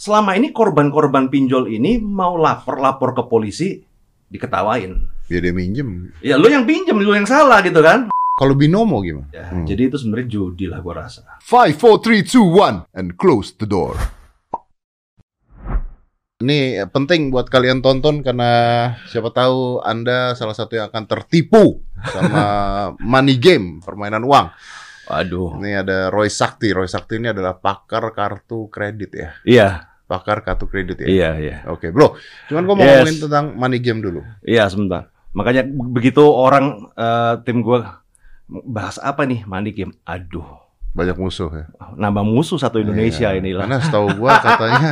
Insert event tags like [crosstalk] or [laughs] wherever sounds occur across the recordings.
selama ini korban-korban pinjol ini mau lapor lapor ke polisi diketawain. Ya dia minjem. Ya lu yang pinjem, lu yang salah gitu kan. Kalau binomo gimana? Ya, Hmm. Jadi itu sebenarnya judi lah gua rasa. Five, four, three, two, one, and close the door. Ini penting buat kalian tonton karena siapa tahu Anda salah satu yang akan tertipu sama [laughs] money game, permainan uang. Waduh. Ini ada Roy Sakti. Roy Sakti ini adalah pakar kartu kredit ya. Iya, Pakar kartu kredit ya. iya, iya. Oke, Bro. Cuman gua mau Yes. ngomongin tentang money game dulu. Iya, sebentar. Makanya be- begitu orang eh, tim gua bahas apa nih money game. Aduh, Banyak musuh ya. nambah musuh satu Indonesia Iya. inilah. Karena setahu gua [laughs] katanya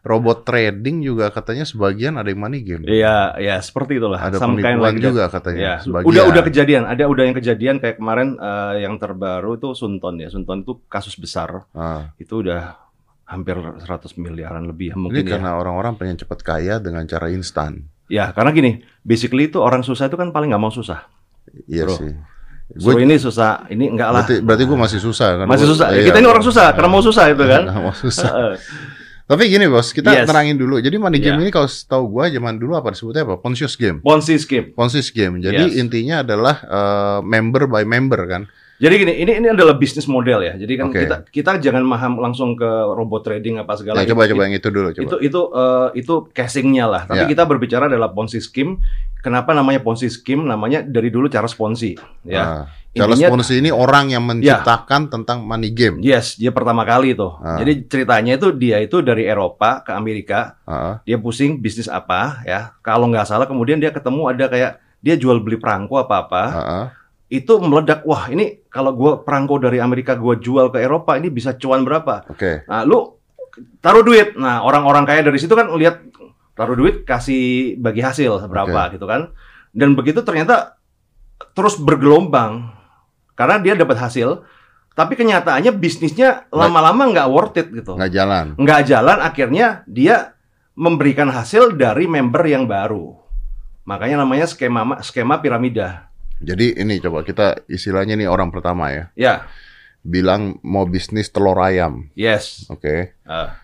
robot trading juga katanya sebagian ada yang money game. Iya, ya seperti itulah. Ada Some penipuan like that. juga katanya. Ya, sebagian. udah udah kejadian. Ada udah yang kejadian kayak kemarin eh, yang terbaru itu Sunton ya. Sunton itu kasus besar. Ah. Itu udah hampir 100 miliaran lebih ya, Ini mungkin ya. karena orang-orang pengen cepat kaya dengan cara instan. Ya, karena gini, basically itu orang susah itu kan paling nggak mau susah. Iya Bro. sih. So Gue ini susah, ini enggak lah. berarti berarti gue masih susah kan. Masih Gua- susah. iya. Kita ini orang susah karena mau susah itu kan. [laughs] mau susah. Tapi gini bos, kita Yes. terangin dulu. Jadi money game Iya. ini kalau tahu gua zaman dulu apa disebutnya apa? Pontius game. Ponzi scheme. Pontius game. Jadi Yes. intinya adalah eh, member by member kan. Jadi gini, ini ini adalah bisnis model ya. Jadi kan Oke. kita kita jangan maham langsung ke robot trading apa segala. Ya, coba Itu- coba yang itu dulu coba. Itu itu eh, itu casingnya lah. Tapi Ya. kita berbicara adalah Ponzi scheme. Kenapa namanya Ponzi scheme? Namanya dari dulu Charles Ponzi. Ya. Ah, Charles Intinya- Ponzi ini orang yang menciptakan tentang money game. Yes, dia pertama kali itu. Ah. Jadi ceritanya itu dia itu dari Eropa ke Amerika. Ah, Dia pusing bisnis apa ya. Kalau nggak salah kemudian dia ketemu ada kayak dia jual beli perangko apa-apa. ah, ah. Itu meledak. Wah, ini kalau gua perangko dari Amerika gua jual ke Eropa ini bisa cuan berapa? Oke. Nah, lu taruh duit. Nah, orang-orang kaya dari situ kan lihat taruh duit kasih bagi hasil berapa gitu kan. Dan begitu ternyata terus bergelombang karena dia dapat hasil, tapi kenyataannya bisnisnya lama-lama nggak worth it gitu. Nggak jalan. Nggak jalan akhirnya dia memberikan hasil dari member yang baru. Makanya namanya skema skema piramida. Jadi ini coba kita istilahnya nih orang pertama ya. Ya, Bilang mau bisnis telur ayam. yes. Oke. Ah,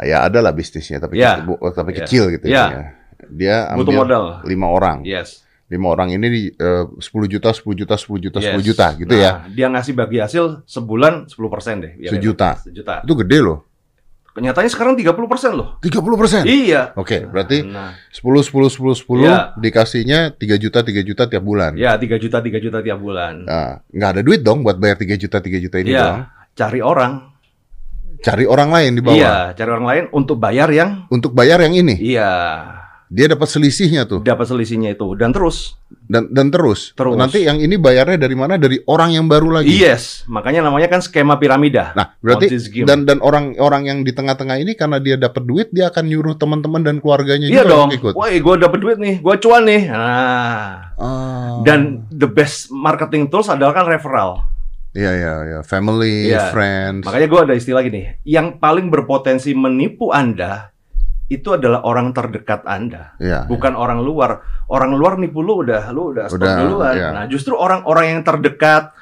Ya ada lah bisnisnya tapi Ya. bu- tapi Ya. kecil gitu Ya. ya. Dia butuh ambil modal. lima orang. Yes. Lima orang ini di eh, 10 juta, 10 juta, 10 juta, 10 Yes. juta gitu ya. Nah, Dia ngasih bagi hasil sebulan 10% deh. Ya, Sejuta. Sejuta. Itu gede loh. Kenyataannya sekarang 30% loh. 30 persen. Iya. Oke, berarti Nah, 10, 10, 10, 10 Ya. dikasihnya 3 juta, 3 juta tiap bulan. ya 3 juta 3 juta tiap bulan. Nah, nggak ada duit dong buat bayar 3 juta, 3 juta ini Iya. dong. Cari orang. Cari orang lain di bawah. Iya, cari orang lain untuk bayar yang Untuk bayar yang ini. iya, Dia dapat selisihnya tuh. dapat selisihnya itu dan terus. Dan dan terus. Terus. Nanti yang ini bayarnya dari mana? Dari orang yang baru lagi. Yes, makanya namanya kan skema piramida. Nah, berarti dan dan orang-orang yang di tengah-tengah ini karena dia dapat duit, dia akan nyuruh teman-teman dan keluarganya Iya juga dong. ikut. Woi, gue dapet duit nih, gue cuan nih. Nah, Ah. dan the best marketing tools adalah kan referral. Iya iya iya, family, Iya. friends. Makanya gue ada istilah gini, yang paling berpotensi menipu Anda itu adalah orang terdekat Anda, Iya. bukan orang luar. Orang luar nipu lu udah, lu udah stop Udah, duluan. iya. Nah, justru orang-orang yang terdekat,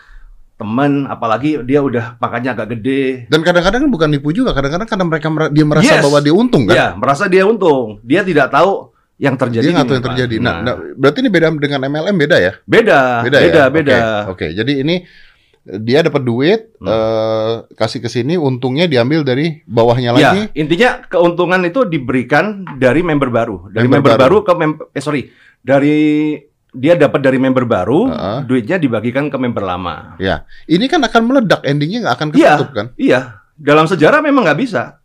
teman, apalagi dia udah pangkatnya agak gede, Dan kadang-kadang kan bukan nipu juga, kadang-kadang karena mereka mer- dia merasa Yes. bahwa dia untung kan. ya merasa dia untung, dia tidak tahu yang terjadi. Dia nggak tahu yang terjadi. Nah, nah, berarti ini beda dengan MLM beda ya? beda, Beda, beda, ya? beda. Oke, oke. jadi ini dia dapat duit, Hmm. eh, kasih ke sini, untungnya diambil dari bawahnya Ya, lagi. intinya keuntungan itu diberikan dari member baru. Dari Member member, baru. baru. ke mem eh sorry, dari dia dapat dari member baru, Heeh. duitnya dibagikan ke member lama. Ya, ini kan akan meledak, endingnya nggak akan Iya. ketutup kan? Iya, dalam sejarah memang nggak bisa.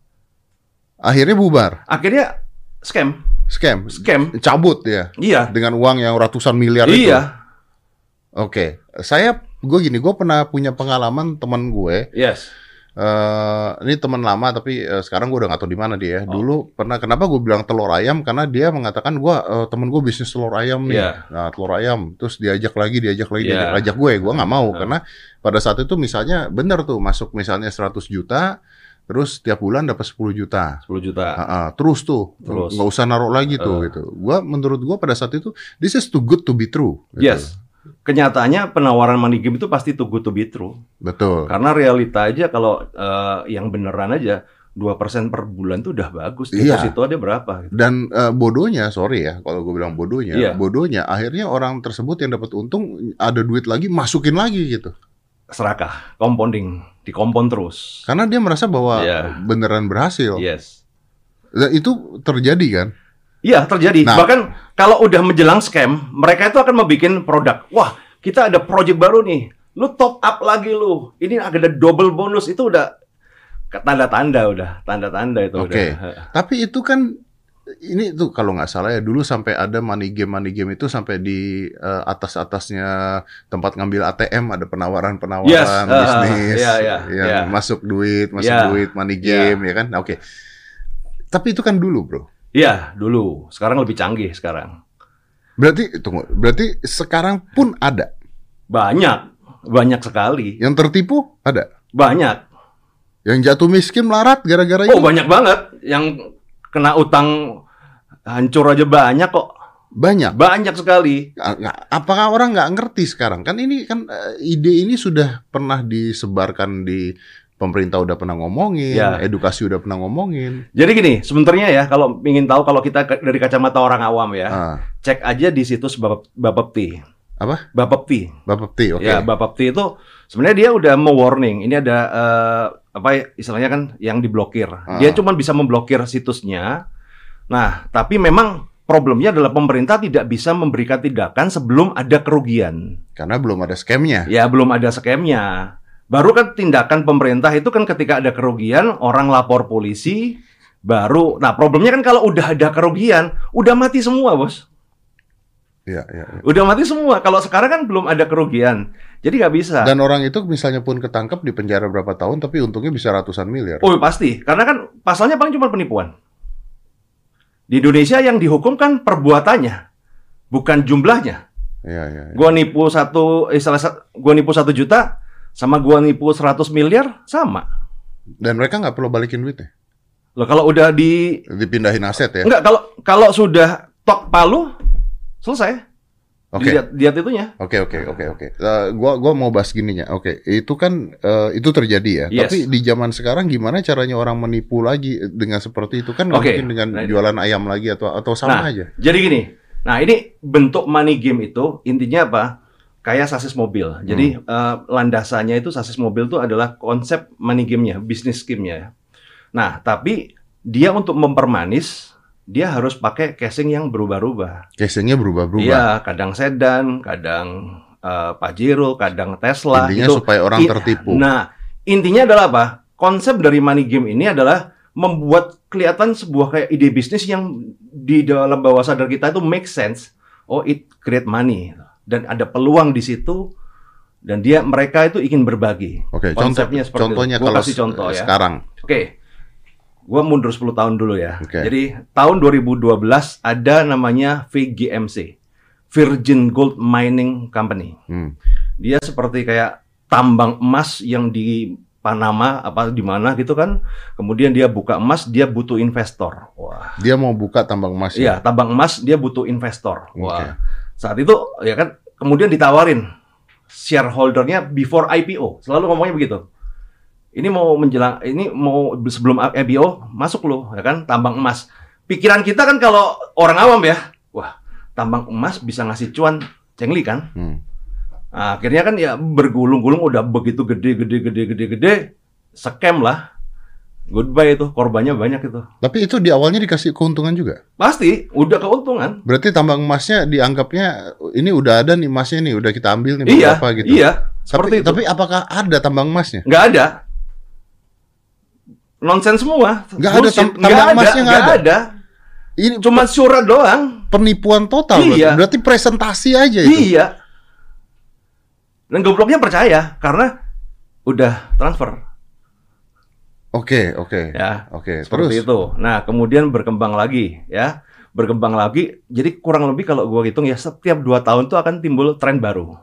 Akhirnya bubar, Akhirnya scam, scam, scam. cabut ya, Iya, dengan uang yang ratusan miliar itu. iya, Oke, saya gue gini, gue pernah punya pengalaman teman gue. yes, eh ini teman lama tapi eh, sekarang gue udah gak tahu di mana dia. Oh. Dulu pernah kenapa gue bilang telur ayam karena dia mengatakan gue eh, temen gue bisnis telur ayam nih. Iya. Nah telur ayam terus diajak lagi, diajak lagi, Iya. diajak, ajak gue. Gue nggak mau Iya. karena pada saat itu misalnya bener tuh masuk misalnya 100 juta, terus tiap bulan dapat 10 juta. 10 juta. Ah, ah, terus tuh Terus. nggak usah naruh lagi tuh Eh. gitu. Gua menurut gua pada saat itu this is too good to be true. gitu. Yes. Kenyataannya penawaran money game itu pasti too good to be true. Betul. Karena realita aja kalau eh, yang beneran aja 2% per bulan tuh udah bagus. Iya. Deposito ada berapa? gitu. Dan eh, bodohnya, sorry ya, kalau gue bilang bodohnya, Iya. bodohnya akhirnya orang tersebut yang dapat untung ada duit lagi masukin lagi gitu. Serakah, compounding, dikompon terus. Karena dia merasa bahwa Iya. beneran berhasil. Yes. Dan itu terjadi kan? Iya terjadi. Nah. Bahkan kalau udah menjelang scam, mereka itu akan membuat produk. Wah, kita ada project baru nih. Lu top up lagi lu. Ini ada double bonus itu udah tanda-tanda udah, tanda-tanda itu Oke. udah. [laughs] Tapi itu kan ini tuh kalau nggak salah ya dulu sampai ada money game money game itu sampai di eh, atas atasnya tempat ngambil ATM ada penawaran penawaran Yes, ah, bisnis iya, iya, yang iya. masuk duit masuk Iya, duit money iya. game ya kan oke tapi itu kan dulu bro Iya, dulu. Sekarang lebih canggih sekarang. berarti tunggu berarti sekarang pun ada Banyak, banyak sekali. yang tertipu ada Banyak. yang jatuh miskin melarat gara-gara Oh, ini banyak banget yang kena utang hancur aja banyak kok. banyak Banyak sekali. Apakah orang nggak ngerti sekarang? Kan ini kan eh, ide ini sudah pernah disebarkan di pemerintah udah pernah ngomongin, Ya. edukasi udah pernah ngomongin. Jadi gini, sebenarnya ya kalau ingin tahu kalau kita dari kacamata orang awam ya, Ah, cek aja di situs Bapep- Bapepti. apa? Bapepti. Bapak T, oke. Ya, Bapepti itu sebenarnya dia udah mewarning. Ini ada eh, apa ya, istilahnya kan yang diblokir. Ah. Dia cuma bisa memblokir situsnya. Nah, tapi memang problemnya adalah pemerintah tidak bisa memberikan tindakan sebelum ada kerugian. Karena belum ada scamnya. Ya, belum ada skemnya. Baru kan tindakan pemerintah itu kan ketika ada kerugian, orang lapor polisi, baru. Nah, problemnya kan kalau udah ada kerugian, udah mati semua, Bos. Iya, iya, iya. Udah mati semua. Kalau sekarang kan belum ada kerugian. Jadi nggak bisa. Dan orang itu misalnya pun ketangkap di penjara berapa tahun, tapi untungnya bisa ratusan miliar. Oh, pasti. Karena kan pasalnya paling cuma penipuan. Di Indonesia yang dihukum kan perbuatannya, bukan jumlahnya. Iya, iya. iya. Gua nipu satu, eh, salah sa- gua nipu satu juta, sama gua nipu 100 miliar, sama. Dan mereka nggak perlu balikin duitnya. Loh kalau udah di Dipindahin aset ya. enggak kalau kalau sudah tok palu selesai. Oke. Dilihat, lihat itunya. Oke oke oke oke. Eh, gua gua mau bahas gininya. Oke, itu kan eh, itu terjadi ya. Yes. Tapi di zaman sekarang gimana caranya orang menipu lagi dengan seperti itu kan Oke. mungkin dengan Nah, jualan ayam lagi atau atau sama Nah, aja. Jadi gini. Nah, ini bentuk money game itu intinya apa? Kayak sasis mobil. Jadi eh, landasannya itu sasis mobil itu adalah konsep money game-nya, bisnis scheme-nya. Nah, tapi dia untuk mempermanis dia harus pakai casing yang berubah-ubah. Casingnya berubah-berubah. Iya, kadang sedan, kadang eh, Pajero, kadang Tesla. Intinya itu supaya orang tertipu. Nah, intinya adalah apa? Konsep dari money game ini adalah membuat kelihatan sebuah kayak ide bisnis yang di dalam bawah sadar kita itu make sense. Oh, it create money dan ada peluang di situ dan dia mereka itu ingin berbagi. Oke, contoh, Konsepnya seperti contohnya itu. Gua kalau kasih contoh ya. sekarang. Oke. Gua mundur 10 tahun dulu ya. Oke. Jadi tahun 2012 ada namanya VGMC. Virgin Gold Mining Company. Hmm. Dia seperti kayak tambang emas yang di Panama apa di mana gitu kan. Kemudian dia buka emas, dia butuh investor. Wah. Dia mau buka tambang emas Iya, ya. tambang emas dia butuh investor. Oke. Wah. Saat itu ya kan kemudian ditawarin shareholdernya before IPO. Selalu ngomongnya begitu. Ini mau menjelang ini mau sebelum IPO masuk loh ya kan tambang emas. Pikiran kita kan kalau orang awam ya, wah, tambang emas bisa ngasih cuan cengli kan? Hmm. Nah, akhirnya kan ya bergulung-gulung udah begitu gede gede gede gede gede scam lah. Goodbye itu korbannya banyak itu. Tapi itu di awalnya dikasih keuntungan juga. Pasti udah keuntungan. Berarti tambang emasnya dianggapnya ini udah ada nih emasnya nih, udah kita ambil nih Iya, berapa gitu. iya. Seperti Tapi, itu. tapi apakah ada tambang emasnya? Nggak ada. Nonsen semua. Nggak ada, tam- tambang Nggak emasnya nggak nggak ada. Ini Cuma surat doang. penipuan total Iya. berarti. Berarti presentasi aja itu. Iya. Dan gobloknya percaya karena udah transfer Oke, oke. ya. Oke, Seperti terus itu. Nah, kemudian berkembang lagi ya. Berkembang lagi. Jadi kurang lebih kalau gua hitung ya setiap dua tahun tuh akan timbul tren baru.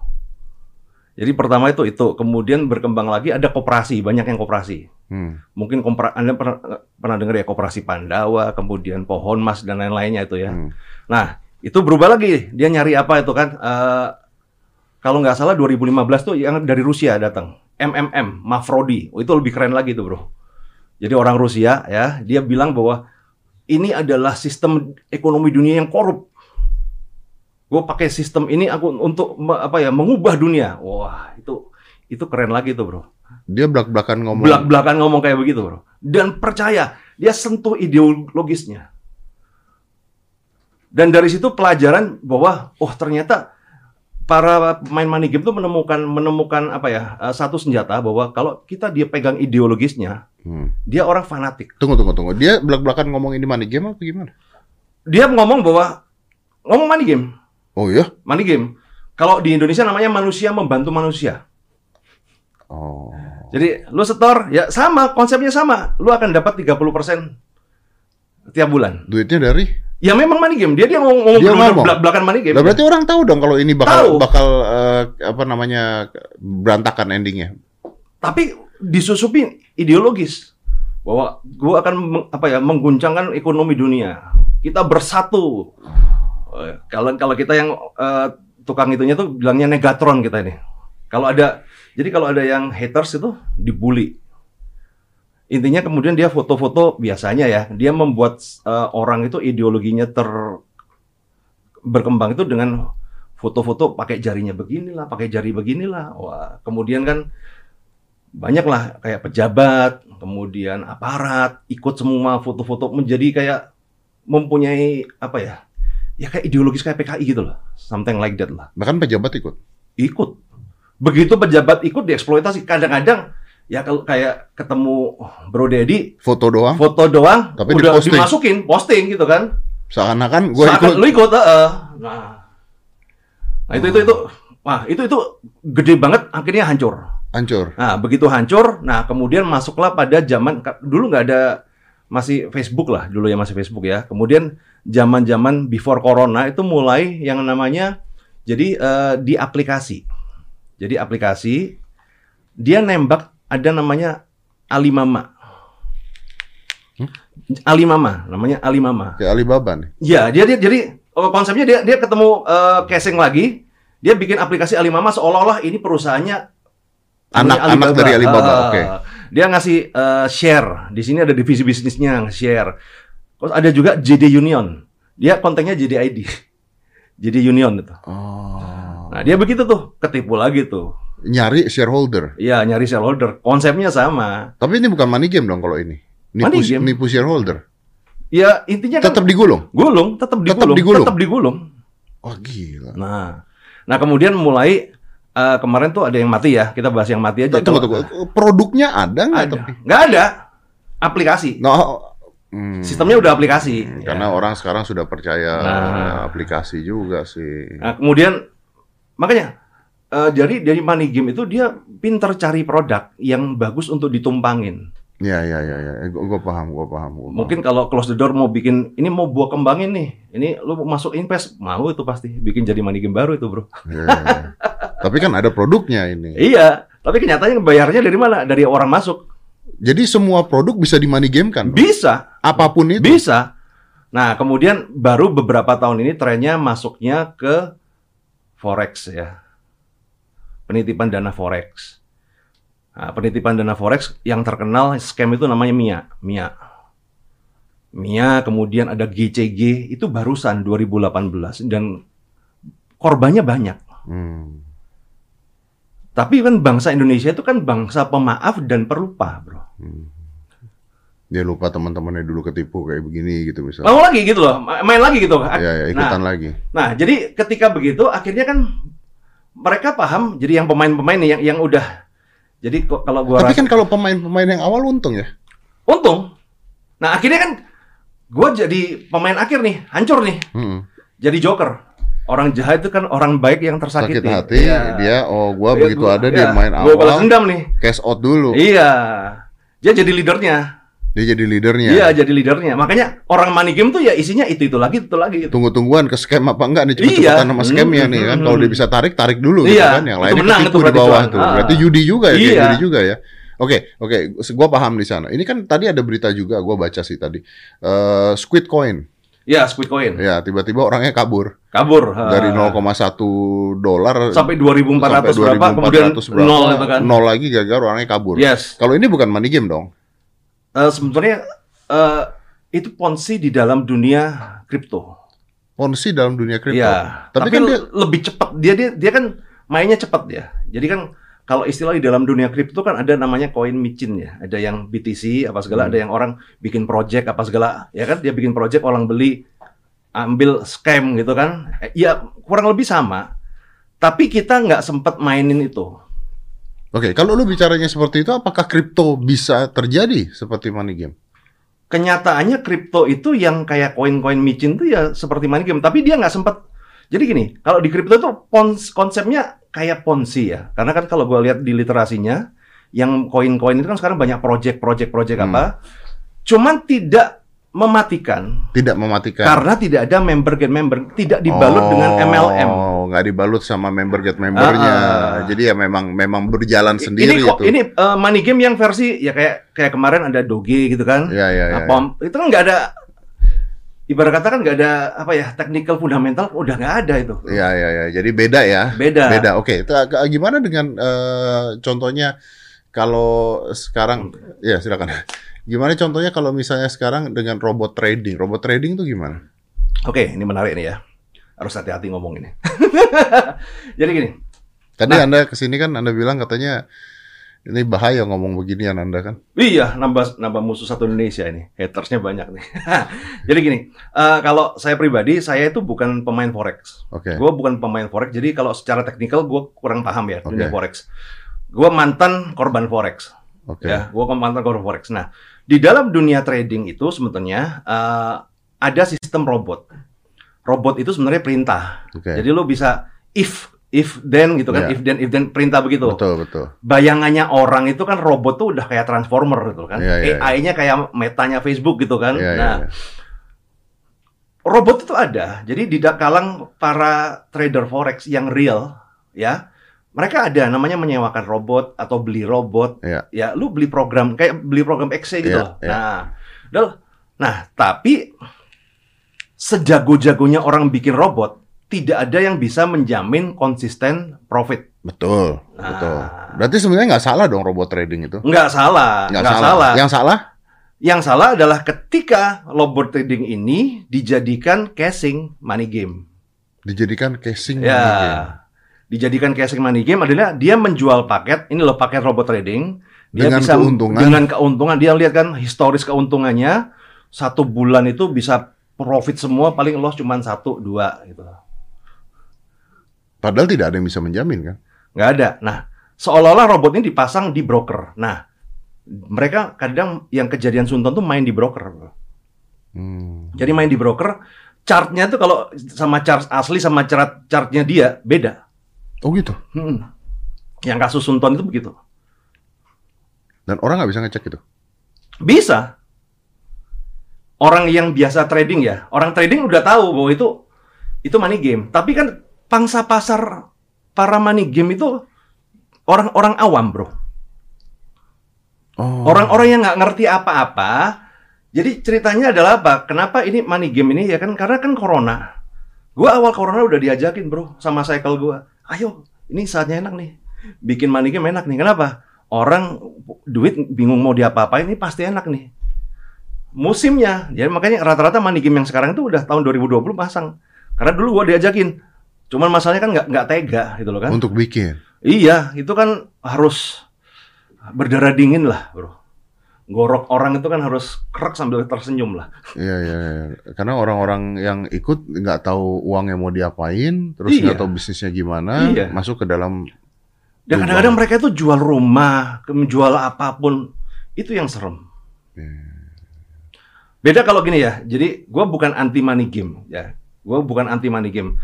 Jadi pertama itu itu, kemudian berkembang lagi ada koperasi, banyak yang koperasi. Hmm. Mungkin kompra Anda pernah, pernah dengar ya koperasi Pandawa, kemudian Pohon Mas dan lain-lainnya itu ya. Hmm. Nah, itu berubah lagi. Dia nyari apa itu kan? Eh, kalau nggak salah 2015 tuh yang dari Rusia datang. MMM, Mafrodi. Oh, itu lebih keren lagi tuh, Bro. Jadi orang Rusia ya, dia bilang bahwa ini adalah sistem ekonomi dunia yang korup. Gue pakai sistem ini aku untuk apa ya mengubah dunia. Wah itu itu keren lagi tuh bro. Dia belak-belakan ngomong. Belak-belakan ngomong kayak begitu bro. Dan percaya dia sentuh ideologisnya. Dan dari situ pelajaran bahwa oh ternyata para pemain money game itu menemukan menemukan apa ya eh, satu senjata bahwa kalau kita dia pegang ideologisnya Hmm. dia orang fanatik. Tunggu, tunggu, tunggu. Dia belak-belakan ngomong ini money game apa gimana? Dia ngomong bahwa ngomong money game, Oh iya? money game. Kalau di Indonesia namanya manusia membantu manusia. Oh. Jadi lu setor ya sama konsepnya sama. Lu akan dapat 30% tiap bulan. Duitnya dari? Ya memang money game. Dia dia ngomong, ngomong Dia ngomong? belak-belakan money game. Lah berarti orang tahu dong kalau ini bakal Tahu. bakal eh, apa namanya berantakan endingnya. Tapi disusupi ideologis bahwa gua akan meng- apa ya mengguncangkan ekonomi dunia. Kita bersatu. Eh, Kalau kalau kita yang eh, tukang itunya tuh bilangnya negatron kita ini. Kalau ada jadi kalau ada yang haters itu dibully. Intinya kemudian dia foto-foto biasanya ya, dia membuat eh, orang itu ideologinya ter berkembang itu dengan foto-foto pakai jarinya beginilah, pakai jari beginilah. Wah, kemudian kan banyak lah kayak pejabat, kemudian aparat ikut semua foto-foto menjadi kayak mempunyai apa ya? Ya kayak ideologis kayak PKI gitu loh. Something like that lah. Bahkan pejabat ikut. Ikut. Begitu pejabat ikut dieksploitasi. Kadang-kadang ya kalau kayak ketemu Bro Dedi Foto doang. foto doang Tapi udah diposting. dimasukin, posting gitu kan. Seakan-akan gue Seakan ikut. lu ikut, heeh. Nah. Nah, itu itu itu wah, itu itu gede banget akhirnya hancur. Hancur. Nah, begitu hancur, nah kemudian masuklah pada zaman dulu nggak ada masih Facebook lah, dulu ya masih Facebook ya. Kemudian zaman-zaman before corona itu mulai yang namanya jadi eh, di aplikasi. Jadi aplikasi dia nembak ada namanya Alimama. Alimama, namanya Alimama. Kayak Alibaba nih. Ya, dia, dia jadi oh, konsepnya dia dia ketemu eh, casing lagi, dia bikin aplikasi Alimama seolah-olah ini perusahaannya Anak-anak dari Alibaba, Ah, oke. Dia ngasih eh, share. Di sini ada divisi bisnisnya share. Terus ada juga JD Union. Dia kontennya JDID. JD [laughs] Union itu. Oh. Nah, dia begitu tuh, ketipu lagi tuh. Nyari shareholder. Iya, nyari shareholder. Konsepnya sama. Tapi ini bukan money game dong kalau ini. Nipu, Money game. nipu shareholder. Ya, intinya kan Tetap digulung. gulung, tetap Tetap digulung, digulung. tetap digulung. Wah gila. Nah, nah kemudian mulai eh, kemarin tuh ada yang mati ya. Kita bahas yang mati aja. Tunggu, tunggu. Produknya ada nggak Ada. tapi? Nggak ada. Aplikasi. No, hmm. Sistemnya udah aplikasi. Hmm, Ya. Karena orang sekarang sudah percaya Nah. aplikasi juga sih. Nah, kemudian makanya eh, jadi dari money game itu dia pinter cari produk yang bagus untuk ditumpangin. Ya ya ya ya. Gue paham, gue paham. Gua paham. Mungkin kalau close the door mau bikin ini mau buah kembangin nih. Ini lu masuk invest mau itu pasti bikin jadi money game baru itu, Bro. Ya, ya, ya. [laughs] Tapi kan ada produknya ini. Iya, tapi kenyataannya bayarnya dari mana? Dari orang masuk. Jadi semua produk bisa di money game kan? Bisa, Apa pun itu. bisa. Nah, kemudian baru beberapa tahun ini trennya masuknya ke forex ya. Penitipan dana forex. Nah, penitipan dana forex yang terkenal scam itu namanya Mia, Mia. Mia, kemudian ada GCG itu barusan 2018 dan korbannya banyak. Hmm. Tapi kan bangsa Indonesia itu kan bangsa pemaaf dan pelupa, bro. Dia lupa teman-temannya dulu ketipu kayak begini gitu misalnya. Mau lagi gitu loh, ma- main lagi gitu. Ya, ya, ikutan lagi. Nah, jadi ketika begitu akhirnya kan mereka paham. Jadi yang pemain-pemain yang yang udah jadi kalau gua Tapi rasa- kan kalau pemain-pemain yang awal untung ya. untung. Nah, akhirnya kan gua jadi pemain akhir nih, hancur nih. Hmm. Jadi joker. Orang jahat itu kan orang baik yang tersakiti. Sakit hati, Iya. dia oh gua Iya, begitu gua- ada dia iya, main Gua balas awal, dendam nih. cash out dulu. Iya. Dia jadi leadernya. Dia jadi leadernya. Iya, jadi leadernya. Makanya orang money game tuh ya isinya itu itu lagi itu lagi. Gitu. Tunggu-tungguan ke scam apa enggak nih Iya. cepet-cepetan sama scamnya nih kan. Hmm. Kalau dia bisa tarik, tarik dulu gitu Iya, kan. Yang lain menang, itu di bawah tuh. Ah. Berarti judi juga ya, Iya. judi juga ya. Oke, oke, gua paham di sana. Ini kan tadi ada berita juga, gua baca sih tadi. Eh, Squid Coin. Ya, Squid Coin. Ya, tiba-tiba orangnya kabur Kabur. dari Ah. 0,1 dolar sampai 2400 berapa kemudian 2400 berapa, nol itu kan. nol lagi gara-gara orangnya kabur. Yes. Kalau ini bukan money game dong. Eh, sebetulnya eh, itu ponzi di dalam dunia kripto. Ponzi dalam dunia kripto. Iya. Tapi, Tapi, kan dia lebih cepat. Dia dia dia kan mainnya cepat ya. Jadi kan kalau istilah di dalam dunia kripto kan ada namanya koin micin ya. Ada yang BTC apa segala, Hmm. ada yang orang bikin project apa segala. Ya kan dia bikin project orang beli ambil scam gitu kan. Eh, Ya kurang lebih sama. Tapi kita nggak sempat mainin itu. Oke, kalau lu bicaranya seperti itu, apakah kripto bisa terjadi seperti money game? kenyataannya kripto itu yang kayak koin-koin micin tuh ya seperti money game, tapi dia nggak sempat. Jadi gini, kalau di kripto itu pons, konsepnya kayak ponzi ya, karena kan kalau gue lihat di literasinya, yang koin-koin itu kan sekarang banyak project, project, project Hmm. apa, cuman tidak mematikan Tidak mematikan. karena tidak ada member get member, tidak dibalut dengan MLM. Oh, nggak dibalut sama member get membernya. Ah. Jadi ya memang memang berjalan sendiri ini kok itu. ini eh, money game yang versi ya kayak kayak kemarin ada Doge gitu kan. Ya, ya, ya, Nah, pom- itu kan nggak ada ibarat kata kan nggak ada apa ya technical fundamental udah nggak ada itu. Iya, iya, iya. Jadi beda ya. Beda. Beda. Oke, itu agak- gimana dengan eh, contohnya kalau sekarang ya silakan. Gimana contohnya kalau misalnya sekarang dengan robot trading? Robot trading itu gimana? Oke, ini menarik nih ya. Harus hati-hati ngomong ini. [laughs] Jadi gini, Tadi Nah. Anda ke sini kan Anda bilang katanya ini bahaya ngomong beginian Anda kan? iya nambah nambah musuh satu Indonesia ini, hatersnya banyak nih. [laughs] jadi gini, eh, kalau saya pribadi, saya itu bukan pemain forex. Oke. Gue bukan pemain forex, jadi kalau secara teknikal gue kurang paham ya dunia Oke. forex. Gue mantan korban forex. Oke. Ya, gue mantan korban forex. Nah, di dalam dunia trading itu sebetulnya eh, ada sistem robot. Robot itu sebenarnya perintah. Oke. Jadi lo bisa if if then gitu kan, Iya. if then if then perintah begitu. Betul, betul. Bayangannya orang itu kan robot tuh udah kayak transformer gitu kan. Iya, iya, AI-nya kayak metanya Facebook gitu kan. Iya, iya, nah, iya. robot itu ada. Jadi di kalang para trader forex yang real ya, mereka ada namanya menyewakan robot atau beli robot. Iya. Ya, lu beli program kayak beli program Excel gitu. Loh. iya. Nah, nah, tapi sejago-jagonya orang bikin robot, tidak ada yang bisa menjamin konsisten profit. Betul, Nah. betul. Berarti sebenarnya nggak salah dong robot trading itu? Nggak salah, Nggak nggak salah. salah. Yang salah? Yang salah adalah ketika robot trading ini dijadikan casing money game. Dijadikan casing Ya, money game. dijadikan casing money game adalah dia menjual paket, ini loh paket robot trading. Dia Dengan bisa keuntungan. dengan keuntungan dia lihat kan historis keuntungannya satu bulan itu bisa profit semua paling loss cuma satu dua gitu. Padahal tidak ada yang bisa menjamin kan? nggak ada. Nah, seolah-olah robot ini dipasang di broker. Nah, mereka kadang yang kejadian Sunton tuh main di broker. Hmm. Jadi main di broker, chartnya tuh kalau sama chart asli sama chart chartnya dia beda. Oh gitu. Hmm. Yang kasus Sunton itu begitu. Dan orang nggak bisa ngecek itu. Bisa. Orang yang biasa trading ya, orang trading udah tahu bahwa itu itu money game. Tapi kan pangsa pasar para money game itu orang-orang awam, bro. Oh. Orang-orang yang nggak ngerti apa-apa. Jadi ceritanya adalah apa? Kenapa ini money game ini ya kan karena kan corona. Gua awal corona udah diajakin bro sama cycle gua. Ayo, ini saatnya enak nih. Bikin money game enak nih. Kenapa? Orang duit bingung mau diapa-apain ini pasti enak nih. Musimnya. Jadi makanya rata-rata money game yang sekarang itu udah tahun 2020 pasang. Karena dulu gua diajakin. Cuman masalahnya kan nggak nggak tega gitu loh kan. Untuk bikin. Iya, itu kan harus berdarah dingin lah, bro. Gorok orang itu kan harus kerak sambil tersenyum lah. Iya, iya, iya. Karena orang-orang yang ikut nggak tahu uangnya mau diapain, terus Iya. nggak tahu bisnisnya gimana, Iya. masuk ke dalam Dan kadang-kadang mereka itu jual rumah, menjual apa pun. Itu yang serem. Iya. Beda kalau gini ya. Jadi gue bukan anti money game ya. Gue bukan anti money game.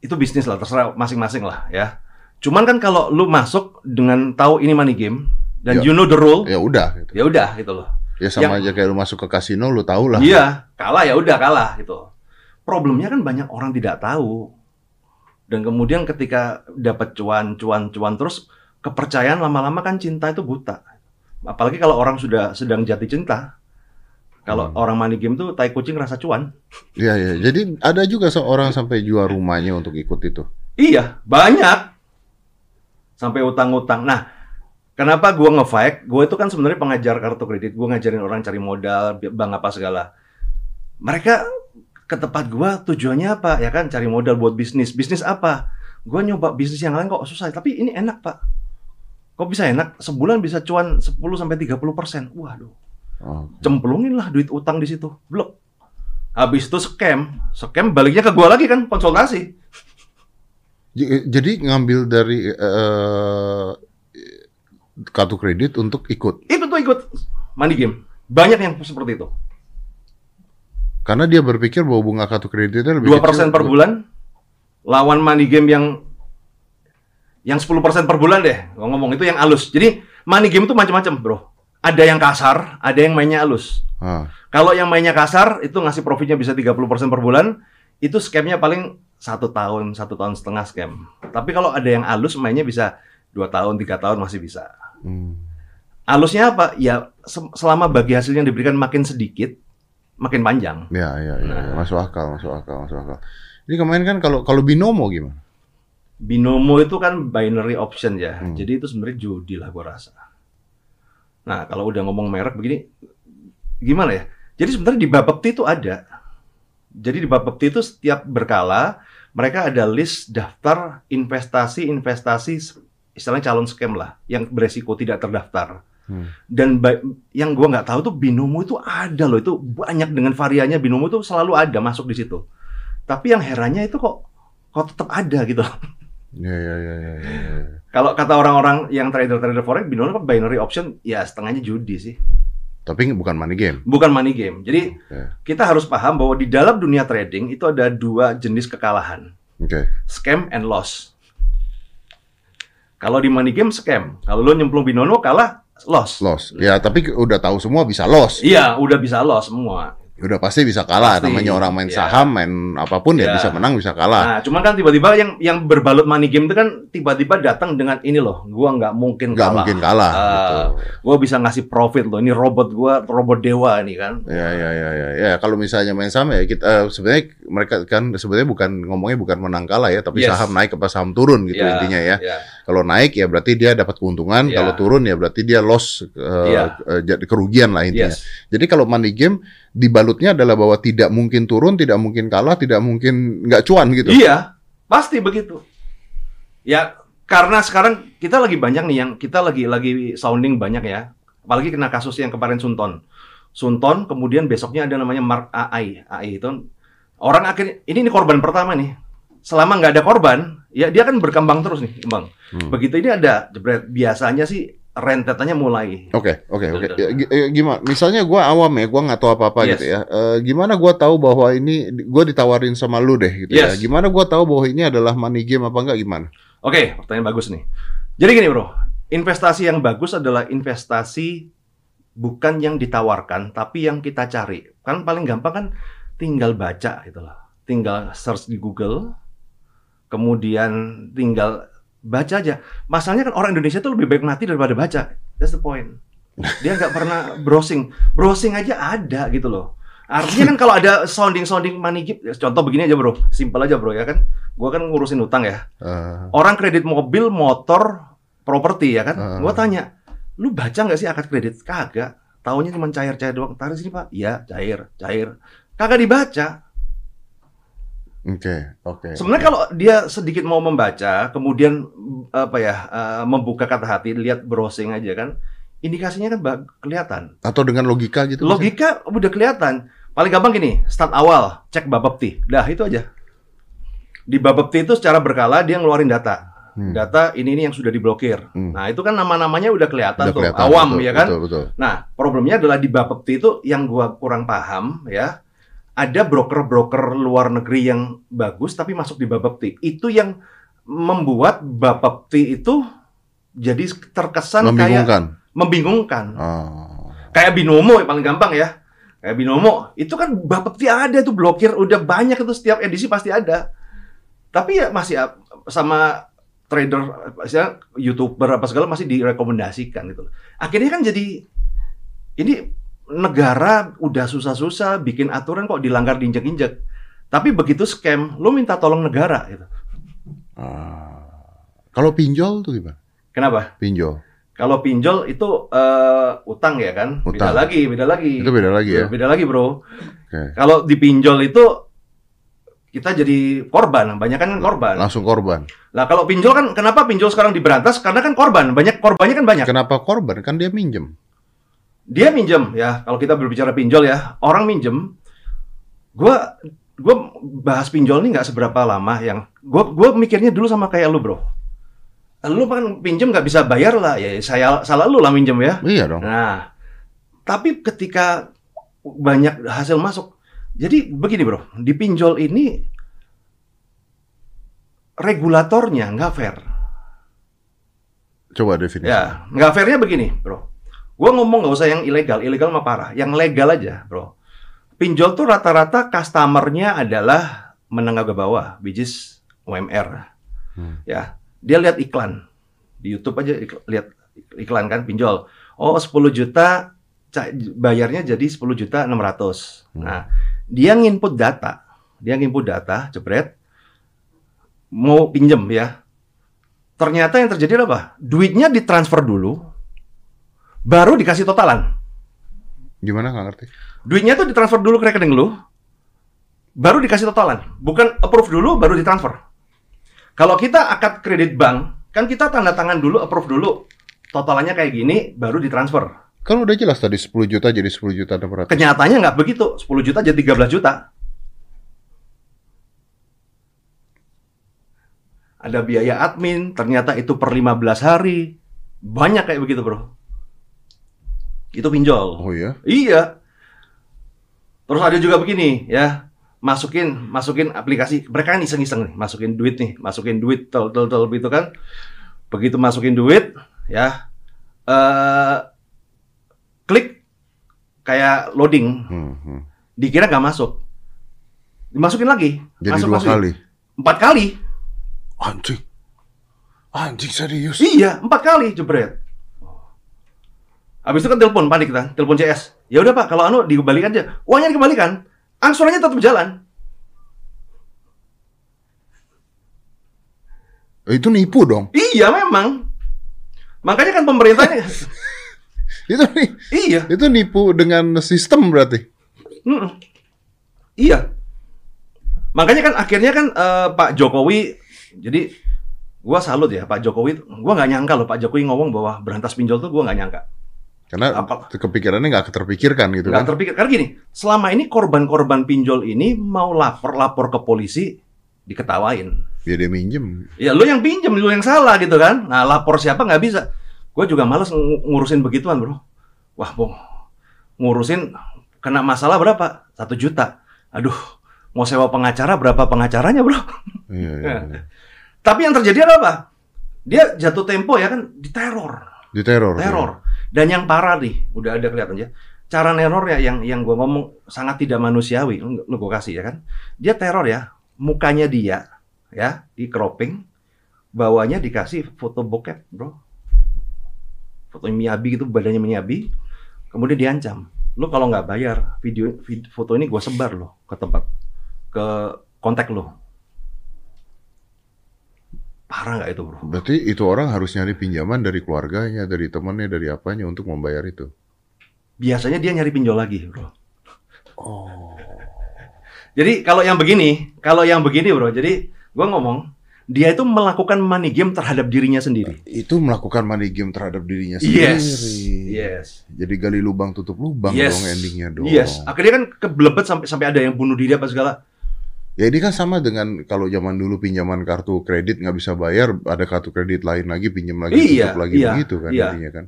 Itu bisnis lah, terserah masing-masing lah ya. Cuman kan kalau lu masuk dengan tahu ini money game dan Ya. you know the rule, ya udah. Gitu. ya udah gitu loh. Ya sama aja kayak lu masuk ke kasino, lu tahu lah. Iya, kalah ya udah kalah gitu. Problemnya kan banyak orang tidak tahu. Dan kemudian ketika dapat cuan, cuan, cuan terus kepercayaan lama-lama kan cinta itu buta. Apalagi kalau orang sudah sedang jatuh cinta. Kalau Hmm. orang money game tuh tai kucing rasa cuan. Iya, iya. Jadi ada juga seorang sampai jual rumahnya untuk ikut itu. Iya, banyak. Sampai utang-utang. Nah, Kenapa gue nge-fight? Gue itu kan sebenarnya pengajar kartu kredit. Gue ngajarin orang cari modal, bank apa segala. Mereka ke tempat gue tujuannya apa? Ya kan cari modal buat bisnis. Bisnis apa? Gue nyoba bisnis yang lain kok susah. Tapi ini enak pak. Kok bisa enak? Sebulan bisa cuan 10 sampai 30 persen. Waduh. Oh. Cemplungin lah duit utang di situ. Blok. Habis itu scam. Scam baliknya ke gue lagi kan konsultasi. Jadi ngambil dari eh, kartu kredit untuk ikut. Itu tuh ikut money game. Banyak yang seperti itu. Karena dia berpikir bahwa bunga kartu kreditnya lebih dua kecil. persen per bulan lawan money game yang yang 10% per bulan deh Gua ngomong itu yang halus jadi money game itu macam-macam bro ada yang kasar ada yang mainnya halus Ah, kalau yang mainnya kasar itu ngasih profitnya bisa 30% per bulan itu scamnya paling satu tahun satu tahun setengah scam tapi kalau ada yang halus mainnya bisa dua tahun tiga tahun masih bisa hmm. halusnya apa ya se- selama bagi hasil yang diberikan makin sedikit makin panjang Ya, ya, ya, ya. Nah. masuk akal, masuk akal, masuk akal. Ini kemarin kan kalau kalau binomo gimana? Binomo itu kan binary option ya. Hmm. Jadi itu sebenarnya judi lah gua rasa. Nah, kalau udah ngomong merek begini gimana ya? Jadi sebenarnya di Bapepti itu ada. Jadi di Bapepti itu setiap berkala mereka ada list daftar investasi-investasi istilahnya calon scam lah yang beresiko tidak terdaftar. Hmm. Dan yang gua nggak tahu tuh binomo itu ada loh, itu banyak dengan variannya binomo itu selalu ada masuk di situ. Tapi yang herannya itu kok kok tetap ada gitu. Ya, ya, ya, ya, ya, ya. Kalau kata orang-orang yang trader-trader forex, binomo kan binary option ya setengahnya judi sih, Tapi bukan money game. bukan money game. Jadi Oke, kita harus paham bahwa di dalam dunia trading itu ada dua jenis kekalahan, oke. scam and loss. Kalau di money game scam, kalau lo nyemplung binomo kalah loss. Loss. Ya, tapi udah tahu semua bisa loss. Iya, udah bisa loss semua. Udah pasti bisa kalah. Pasti. Namanya orang main Ya. saham, main apa pun ya Ya. bisa menang, bisa kalah. Nah, cuman kan tiba-tiba yang yang berbalut money game itu kan tiba-tiba datang dengan ini loh, gua nggak mungkin Nggak mungkin kalah. Ah, gitu. Gua bisa ngasih profit loh. Ini robot gua, robot dewa nih kan. Ya, ya, ya, ya, ya. Kalau misalnya main saham ya kita eh, sebenarnya mereka kan sebenarnya bukan ngomongnya bukan menang kalah ya, tapi Yes. saham naik apa saham turun gitu Ya, intinya ya. ya. Kalau naik ya berarti dia dapat keuntungan, Ya. kalau turun ya berarti dia loss Ya. eh, jadi kerugian lah intinya. Yes. Jadi kalau money game dibalutnya adalah bahwa tidak mungkin turun, tidak mungkin kalah, tidak mungkin nggak cuan gitu. Iya, pasti begitu. Ya, karena sekarang kita lagi banyak nih yang kita lagi lagi sounding banyak ya. Apalagi kena kasus yang kemarin Sunton. Sunton, kemudian besoknya ada namanya Mark AI. AI itu orang akhirnya ini nih korban pertama nih. Selama nggak ada korban, ya dia kan berkembang terus nih, Bang. Hmm. Begitu ini ada jebret biasanya sih rentetannya mulai. Oke, oke, oke. Ya, gi- Gimana? Misalnya gua awam ya, gua nggak tahu apa-apa Yes. gitu ya. Eh, gimana gua tahu bahwa ini gua ditawarin sama lu deh gitu ya. Yes. Gimana gua tahu bahwa ini adalah money game apa enggak gimana? Oke, pertanyaan bagus nih. Jadi gini, Bro. Investasi yang bagus adalah investasi bukan yang ditawarkan, tapi yang kita cari. Kan paling gampang kan tinggal baca gitu loh. Tinggal search di Google, kemudian tinggal baca aja. Masalahnya kan orang Indonesia tuh lebih baik mati daripada baca. That's the point. Dia nggak pernah browsing. Browsing aja ada gitu loh. Artinya kan kalau ada sounding-sounding money gift, contoh begini aja bro, simpel aja bro ya kan. Gua kan ngurusin utang ya Eh, orang kredit mobil, motor, properti ya kan. Heeh. Gua tanya, lu baca nggak sih akad kredit? Kagak. Taunya cuma cair-cair doang. Tarik sini pak. Iya, cair, cair. Kagak dibaca. Oke, oke. Sebenarnya kalau dia sedikit mau membaca, kemudian apa ya, eh, membuka kata hati, lihat browsing aja kan, indikasinya kan kelihatan. Atau dengan logika gitu? Logika udah kelihatan. Paling gampang gini, start awal, cek Bapepti. Dah itu aja. Di Bapepti itu secara berkala dia ngeluarin data. Hmm. Data ini ini yang sudah diblokir. Hmm. Nah, itu kan nama-namanya udah kelihatan Udah tuh, kelihatan, awam betul, ya kan. Betul, betul. Nah, problemnya adalah di Bapepti itu yang gua kurang paham ya. Ada broker-broker luar negeri yang bagus tapi masuk di Bapepti. Itu yang membuat Bapepti itu jadi terkesan kayak Membingungkan. membingungkan. Oh. Kayak binomo yang paling gampang ya. Kayak binomo, itu kan Bapepti ada tuh blokir udah banyak itu setiap edisi pasti ada. Tapi ya masih sama trader, misalnya youtuber apa segala masih direkomendasikan gitu. Akhirnya kan jadi ini negara udah susah-susah bikin aturan kok dilanggar diinjek-injek. Tapi begitu scam, lu minta tolong negara gitu. Ah. Kalau pinjol tuh gimana? Kenapa? Pinjol. Kalau pinjol itu eh, utang ya kan? Beda Utang. lagi, beda lagi. Itu beda lagi ya. Beda lagi, Bro. Oke. Kalau dipinjol itu kita jadi korban, banyak kan korban. Langsung korban. Lah kalau pinjol kan kenapa pinjol sekarang diberantas? Karena kan korban, banyak korbannya kan banyak. Kenapa korban? Kan dia minjem. Dia minjem ya, kalau kita berbicara pinjol ya, orang minjem. Gua gua bahas pinjol ini nggak seberapa lama yang gua gua mikirnya dulu sama kayak lu, Bro. Lu kan pinjem nggak bisa bayar lah, ya saya salah lu lah minjem ya. Iya dong. Nah, tapi ketika banyak hasil masuk, jadi begini bro, di pinjol ini regulatornya nggak fair. Coba definisi. Ya, nggak fairnya begini bro. Gua ngomong nggak usah yang ilegal, ilegal mah parah, yang legal aja bro. Pinjol tuh rata-rata customernya adalah menengah ke bawah, which is UMR. Hmm. Ya, dia lihat iklan di YouTube aja lihat iklan kan pinjol. Oh 10 juta bayarnya jadi 10 juta 600. Hmm. Nah, dia nginput data. Dia nginput data, jebret. Mau pinjem ya. Ternyata yang terjadi apa? Duitnya ditransfer dulu, baru dikasih totalan. Gimana nggak ngerti? Duitnya tuh ditransfer dulu ke rekening lu, baru dikasih totalan. Bukan approve dulu, baru ditransfer. Kalau kita akad kredit bank, kan kita tanda tangan dulu, approve dulu. Totalannya kayak gini, baru ditransfer. Kan udah jelas tadi 10 juta jadi 10 juta 600. Kenyataannya nggak begitu. 10 juta jadi 13 juta. Ada biaya admin, ternyata itu per 15 hari. Banyak kayak begitu, bro. Itu pinjol. Oh iya. Iya. Terus ada juga begini, ya. Masukin, masukin aplikasi. Mereka kan iseng-iseng nih, masukin duit nih, masukin duit tel tel tel gitu kan. Begitu masukin duit, ya. eh klik kayak loading, Hmm, hmm. dikira nggak masuk. Dimasukin lagi. Jadi masuk, dua masukin. kali. Empat kali. Anjing. Anjing serius. Iya, empat kali jebret. Habis itu kan telepon panik kita, telepon CS. Ya udah Pak, kalau anu dikembalikan aja. Uangnya dikembalikan, angsurannya tetap jalan. Eh, Itu nipu dong. Iya memang. Makanya kan pemerintahnya [laughs] Itu nih. iya. Itu nipu dengan sistem berarti. Mm-mm. Iya. Makanya kan akhirnya kan eh, Pak Jokowi jadi gua salut ya Pak Jokowi. Gua nggak nyangka loh Pak Jokowi ngomong bahwa berantas pinjol tuh gua nggak nyangka. Karena Apa- kepikirannya nggak terpikirkan gitu Nggak kan. terpikir. Karena gini, selama ini korban-korban pinjol ini mau lapor lapor ke polisi diketawain. Ya dia minjem. Ya lu yang pinjem, lu yang salah gitu kan. Nah lapor siapa nggak bisa. Gue juga males ng- ngurusin begituan bro. Wah bong, ngurusin kena masalah berapa? Satu juta. Aduh, mau sewa pengacara berapa pengacaranya bro? Iya, iya, Ya. iya. Tapi yang terjadi adalah apa? Dia jatuh tempo ya kan, diteror. Diteror. Teror. Dan yang parah nih, udah ada kelihatan ya. Cara nerornya yang yang gue ngomong sangat tidak manusiawi. Lu, gue kasih ya kan. Dia teror ya. Mukanya dia ya di cropping, bawahnya dikasih foto bokep, bro. Foto Miyabi gitu, badannya Miyabi. Kemudian diancam. Lu kalau nggak bayar video, vid- foto ini gue sebar loh ke tempat ke kontak lo. Parah nggak itu bro? Berarti itu orang harus nyari pinjaman dari keluarganya, dari temannya, dari apanya untuk membayar itu. Biasanya dia nyari pinjol lagi bro. Oh. Jadi kalau yang begini, kalau yang begini bro, jadi gua ngomong dia itu melakukan money game terhadap dirinya sendiri. Itu melakukan money game terhadap dirinya Yes, sendiri. yes, Jadi gali lubang tutup lubang Yes. dong endingnya dong. yes. Akhirnya kan kebelebet sampai sampai ada yang bunuh diri apa segala. Ya ini kan sama dengan kalau zaman dulu pinjaman kartu kredit nggak bisa bayar, ada kartu kredit lain lagi pinjam lagi Iya, tutup lagi iya, begitu kan iya. intinya kan.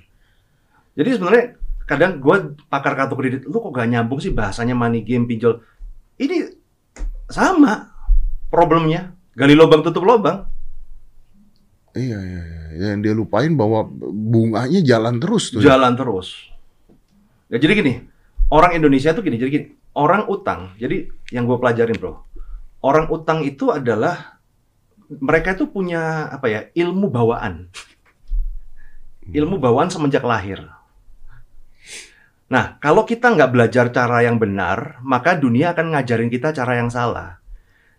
Jadi sebenarnya kadang gua pakar kartu kredit, lu kok gak nyambung sih bahasanya money game pinjol? Ini sama problemnya. Gali lubang tutup lubang. Iya iya iya. Yang dia lupain bahwa bunganya jalan terus tuh. jalan terus. Ya, jadi gini, orang Indonesia tuh gini, jadi gini, orang utang. Jadi yang gue pelajarin bro, orang utang itu adalah mereka itu punya apa ya ilmu bawaan, ilmu bawaan semenjak lahir. Nah, kalau kita nggak belajar cara yang benar, maka dunia akan ngajarin kita cara yang salah.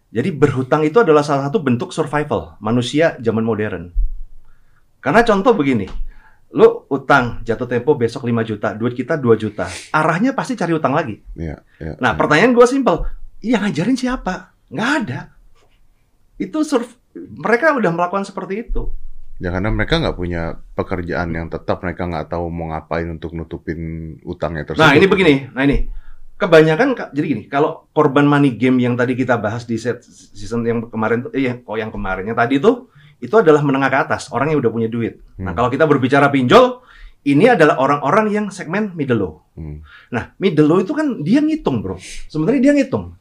Jadi berhutang itu adalah salah satu bentuk survival manusia zaman modern. Karena contoh begini, Lu utang jatuh tempo besok 5 juta, duit kita 2 juta. Arahnya pasti cari utang lagi. Iya, iya. Nah, pertanyaan gue simpel. Yang ngajarin siapa? Nggak ada. Itu surf mereka udah melakukan seperti itu. Ya karena mereka nggak punya pekerjaan yang tetap, mereka nggak tahu mau ngapain untuk nutupin utangnya tersebut. Nah, ini begini. Nah, ini. Kebanyakan jadi gini, kalau korban money game yang tadi kita bahas di set season yang kemarin tuh, eh kok yang kemarin yang tadi tuh itu adalah menengah ke atas, orang yang udah punya duit. Nah, Hmm. kalau kita berbicara pinjol, ini adalah orang-orang yang segmen middle low. Hmm. Nah, middle low itu kan dia ngitung, Bro. Sebenarnya dia ngitung.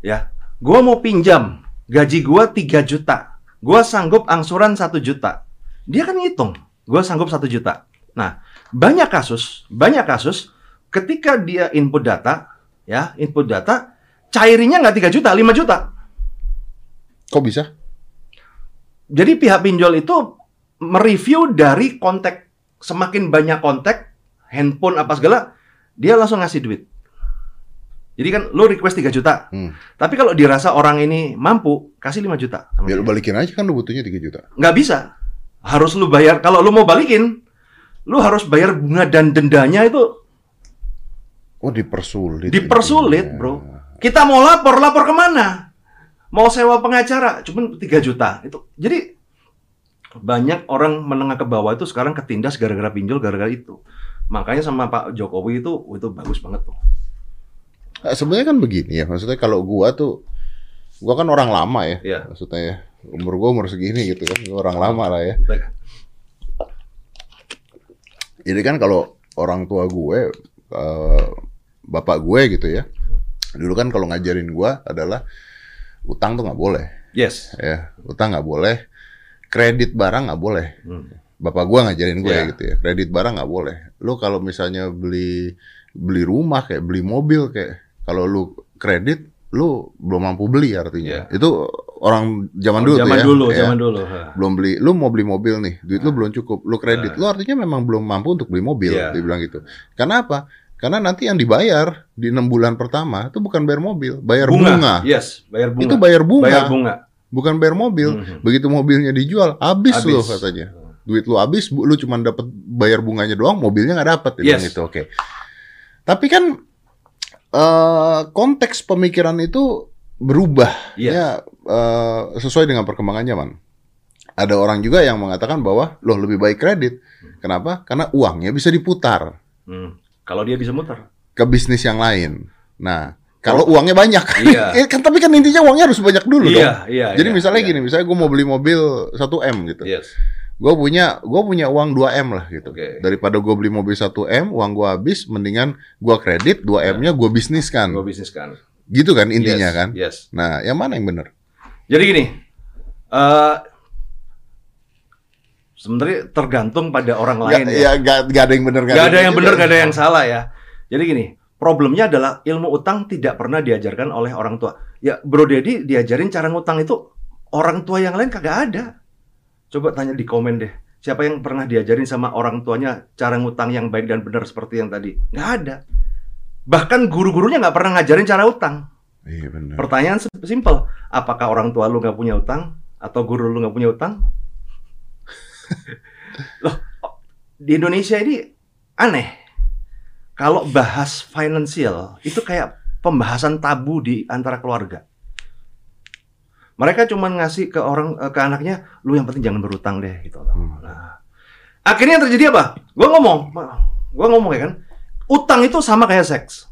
Ya, gua mau pinjam, gaji gua 3 juta. Gua sanggup angsuran 1 juta. Dia kan ngitung, gua sanggup 1 juta. Nah, banyak kasus, banyak kasus ketika dia input data, ya, input data cairnya nggak 3 juta, 5 juta. Kok bisa? Jadi pihak pinjol itu mereview dari kontak semakin banyak kontak handphone apa segala dia langsung ngasih duit. Jadi kan lo request 3 juta. Hmm. Tapi kalau dirasa orang ini mampu, kasih 5 juta. Ya lu balikin aja kan lu butuhnya 3 juta. Nggak bisa. Harus lu bayar. Kalau lu mau balikin, lu harus bayar bunga dan dendanya itu Oh dipersulit. dipersulit, intinya. bro. Kita mau lapor, lapor ke mana? Mau sewa pengacara, cuman 3 juta. Itu jadi banyak orang menengah ke bawah itu sekarang ketindas gara-gara pinjol, gara-gara itu. Makanya sama Pak Jokowi itu itu bagus banget tuh. Nah, sebenarnya kan begini ya, maksudnya kalau gua tuh, gua kan orang lama ya, Iya. maksudnya ya, umur gua umur segini gitu kan, gua orang lama lah ya. Jadi kan kalau orang tua gue, eh, bapak gue gitu ya, dulu kan kalau ngajarin gua adalah utang tuh nggak boleh, Yes. ya, utang nggak boleh, kredit barang nggak boleh. Hmm. Bapak gua ngajarin gue Iya. gitu ya, kredit barang nggak boleh. Lu kalau misalnya beli beli rumah kayak beli mobil kayak kalau lu kredit lu belum mampu beli artinya. Itu orang zaman dulu Iya. zaman tuh ya. dulu, ya. zaman dulu. Belum beli, lu mau beli mobil nih, duit lu belum cukup, lu kredit, Nah. lu artinya memang belum mampu untuk beli mobil, Iya. dia bilang gitu. Karena apa? Karena nanti yang dibayar di enam bulan pertama itu bukan bayar mobil, bayar bunga. Yes, bayar bunga. Itu bayar bunga, Bayar bunga. bukan bayar mobil. Mhm. Begitu mobilnya dijual, habis, Habis. loh katanya. Duit lu habis, lu cuma dapat bayar bunganya doang, mobilnya nggak dapat. Yes. gitu, oke. Tapi kan eh, konteks pemikiran itu berubah, Yes. ya eh, sesuai dengan perkembangan zaman. Ada orang juga yang mengatakan bahwa loh lebih baik kredit. Kenapa? Karena uangnya bisa diputar Hmm. Kalau dia bisa muter. ke bisnis yang lain. Nah, kalau uangnya banyak, Iya. [laughs] Eh, kan tapi kan intinya uangnya harus banyak dulu dong. Iya, iya. Jadi iya, misalnya iya. gini, misalnya gue mau beli mobil 1 m gitu. Yes. Gue punya gue punya uang 2 m lah gitu Oke. daripada gue beli mobil 1 m uang gue habis mendingan gue kredit 2 m nya gue bisniskan Gue bisnis kan. gitu kan intinya Yes, kan Yes. nah yang mana yang benar Jadi gini, eh sebenarnya tergantung pada orang lain Gak, ya. ya gak, gak ada yang benar Gak ada yang benar, gak ada yang salah ya. Jadi gini, problemnya adalah ilmu utang tidak pernah diajarkan oleh orang tua. Ya, Bro Dedi diajarin cara ngutang itu orang tua yang lain kagak ada. Coba tanya di komen deh. Siapa yang pernah diajarin sama orang tuanya cara ngutang yang baik dan benar seperti yang tadi? Nggak ada. Bahkan guru-gurunya nggak pernah ngajarin cara utang. iya benar Pertanyaan sim- simpel, apakah orang tua lu nggak punya utang atau guru lu nggak punya utang? [laughs] Loh, di Indonesia ini aneh. Kalau bahas finansial itu kayak pembahasan tabu di antara keluarga. Mereka cuma ngasih ke orang eh, ke anaknya, lu yang penting jangan berutang deh gitu. Hmm. Nah, akhirnya yang terjadi apa? Gue ngomong, gue ngomong ya kan, utang itu sama kayak seks,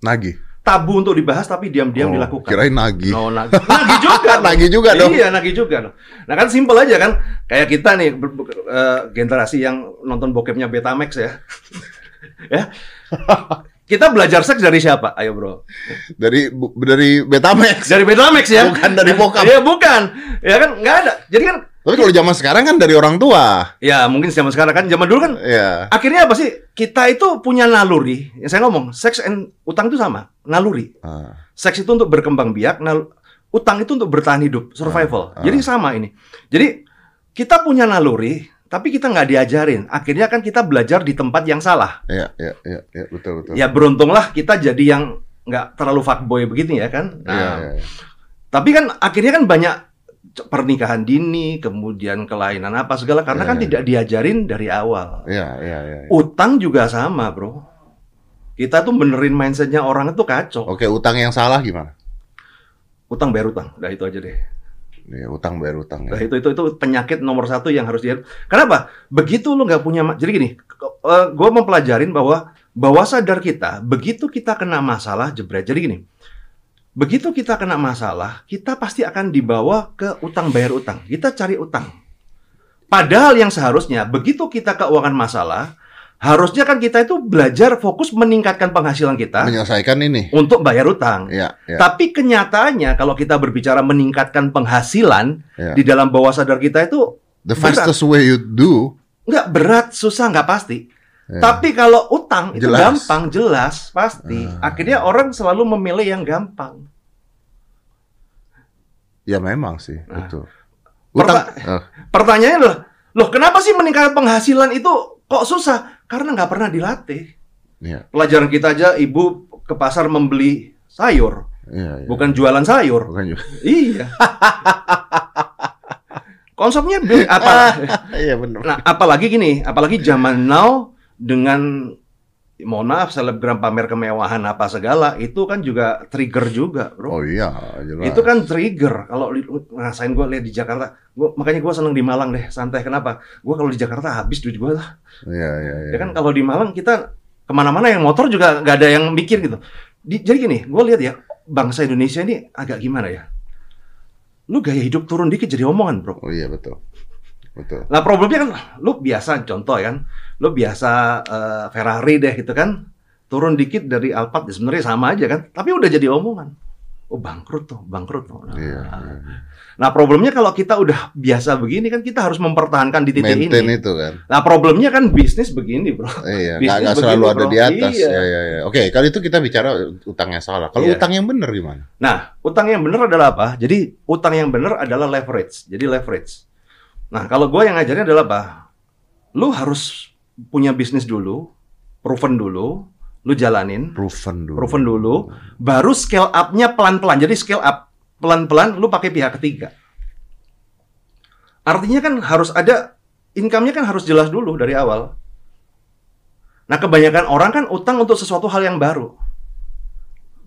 nagih tabu untuk dibahas tapi diam-diam Oh, dilakukan. kirain nagih No, nagih. nagih juga. [laughs] Nagih juga dong. Iya, nagih juga. dong. Nah kan simpel aja kan. Kayak kita nih, ber- ber- eh, generasi yang nonton bokepnya Betamax ya. [laughs] ya. Kita belajar seks dari siapa? Ayo bro. dari bu- dari Betamax Dari Betamax ya. Bukan dari bokap. Iya bukan. Ya kan nggak ada. Jadi kan, tapi kalau zaman sekarang kan dari orang tua ya mungkin zaman sekarang kan, zaman dulu kan. ya Akhirnya apa sih? Kita itu punya naluri. Yang saya ngomong, seks and utang itu sama. Naluri. Ah, Seks itu untuk berkembang biak, nal utang itu untuk bertahan hidup, survival. Ah, ah. Jadi sama ini. Jadi kita punya naluri, tapi kita nggak diajarin. Akhirnya kan kita belajar di tempat yang salah. ya ya ya, ya betul betul Ya beruntunglah kita jadi yang nggak terlalu fuckboy begitu ya kan. Iya, Nah, iya, iya. Tapi kan akhirnya kan banyak pernikahan dini, kemudian kelainan apa segala karena Iya, kan iya. tidak diajarin dari awal. Iya, iya, iya. Utang juga sama, bro. Kita tuh benerin mindsetnya orang itu kacau. Oke, utang yang salah gimana? Utang bayar utang, udah itu aja deh. Iya, utang bayar utang. Nah, Ya. itu itu itu penyakit nomor satu yang harus dia. Kenapa? Begitu lu nggak punya, jadi gini, gue mempelajarin bahwa bawah sadar kita, begitu kita kena masalah jebret. Jadi gini, begitu kita kena masalah, kita pasti akan dibawa ke utang bayar utang. Kita cari utang. Padahal yang seharusnya begitu kita keuangan masalah, harusnya kan kita itu belajar fokus meningkatkan penghasilan kita Menyelesaikan ini. untuk bayar utang. Iya, iya. Tapi kenyataannya kalau kita berbicara meningkatkan penghasilan Iya. di dalam bawah sadar kita itu The berat. fastest way you do. nggak berat, susah, nggak pasti. ya. Tapi kalau utang itu Jelas. gampang, jelas, pasti. Ah. Akhirnya orang selalu memilih yang gampang. Ya memang sih, Nah. betul. Perta- Utang. Oh, Pertanyaannya adalah, loh kenapa sih meningkatkan penghasilan itu kok susah? Karena nggak pernah dilatih. iya, Pelajaran kita aja, ibu ke pasar membeli sayur, iya, iya. bukan jualan sayur. Bukan juga. [laughs] Iya. Konsepnya apa? [laughs] Iya benar. Nah, apalagi gini, apalagi zaman now dengan mohon maaf selebgram pamer kemewahan apa segala itu kan juga trigger juga, bro. Oh iya, jelas. Itu kan trigger. Kalau ngerasain gue lihat di Jakarta, gua, makanya gue seneng di Malang deh, santai. Kenapa? Gue kalau di Jakarta habis duit gue lah. Iya, iya, iya. Ya kan kalau di Malang kita ke mana-mana yang motor juga nggak ada yang mikir gitu. Di- jadi gini, gue lihat ya bangsa Indonesia ini agak gimana ya? Lu gaya hidup turun dikit jadi omongan, bro. Oh iya betul. Betul. Nah problemnya kan, lu biasa contoh ya kan, lu biasa eh, Ferrari deh gitu kan, turun dikit dari Alphard ya sebenarnya sama aja kan, tapi udah jadi omongan. Oh bangkrut tuh, bangkrut tuh. Nah, Iya. iya. nah problemnya kalau kita udah biasa begini kan kita harus mempertahankan di titik Maintain ini. itu kan. Nah problemnya kan bisnis begini bro. Iya, [laughs] Bisnis nggak selalu begini, ada bro. di atas. Iya. Iya, iya, iya. Oke, kali itu kita bicara utangnya salah. Kalau Iya. utang yang benar gimana? Nah utang yang benar adalah apa? Jadi utang yang benar adalah leverage. Jadi leverage. Nah kalau gue yang ngajarnya adalah apa? Lu harus punya bisnis dulu, proven dulu, lu jalanin. Proven dulu. proven dulu, baru scale up-nya pelan-pelan. Jadi scale up pelan-pelan lu pakai pihak ketiga. Artinya kan harus ada income-nya kan harus jelas dulu dari awal. Nah, kebanyakan orang kan utang untuk sesuatu hal yang baru,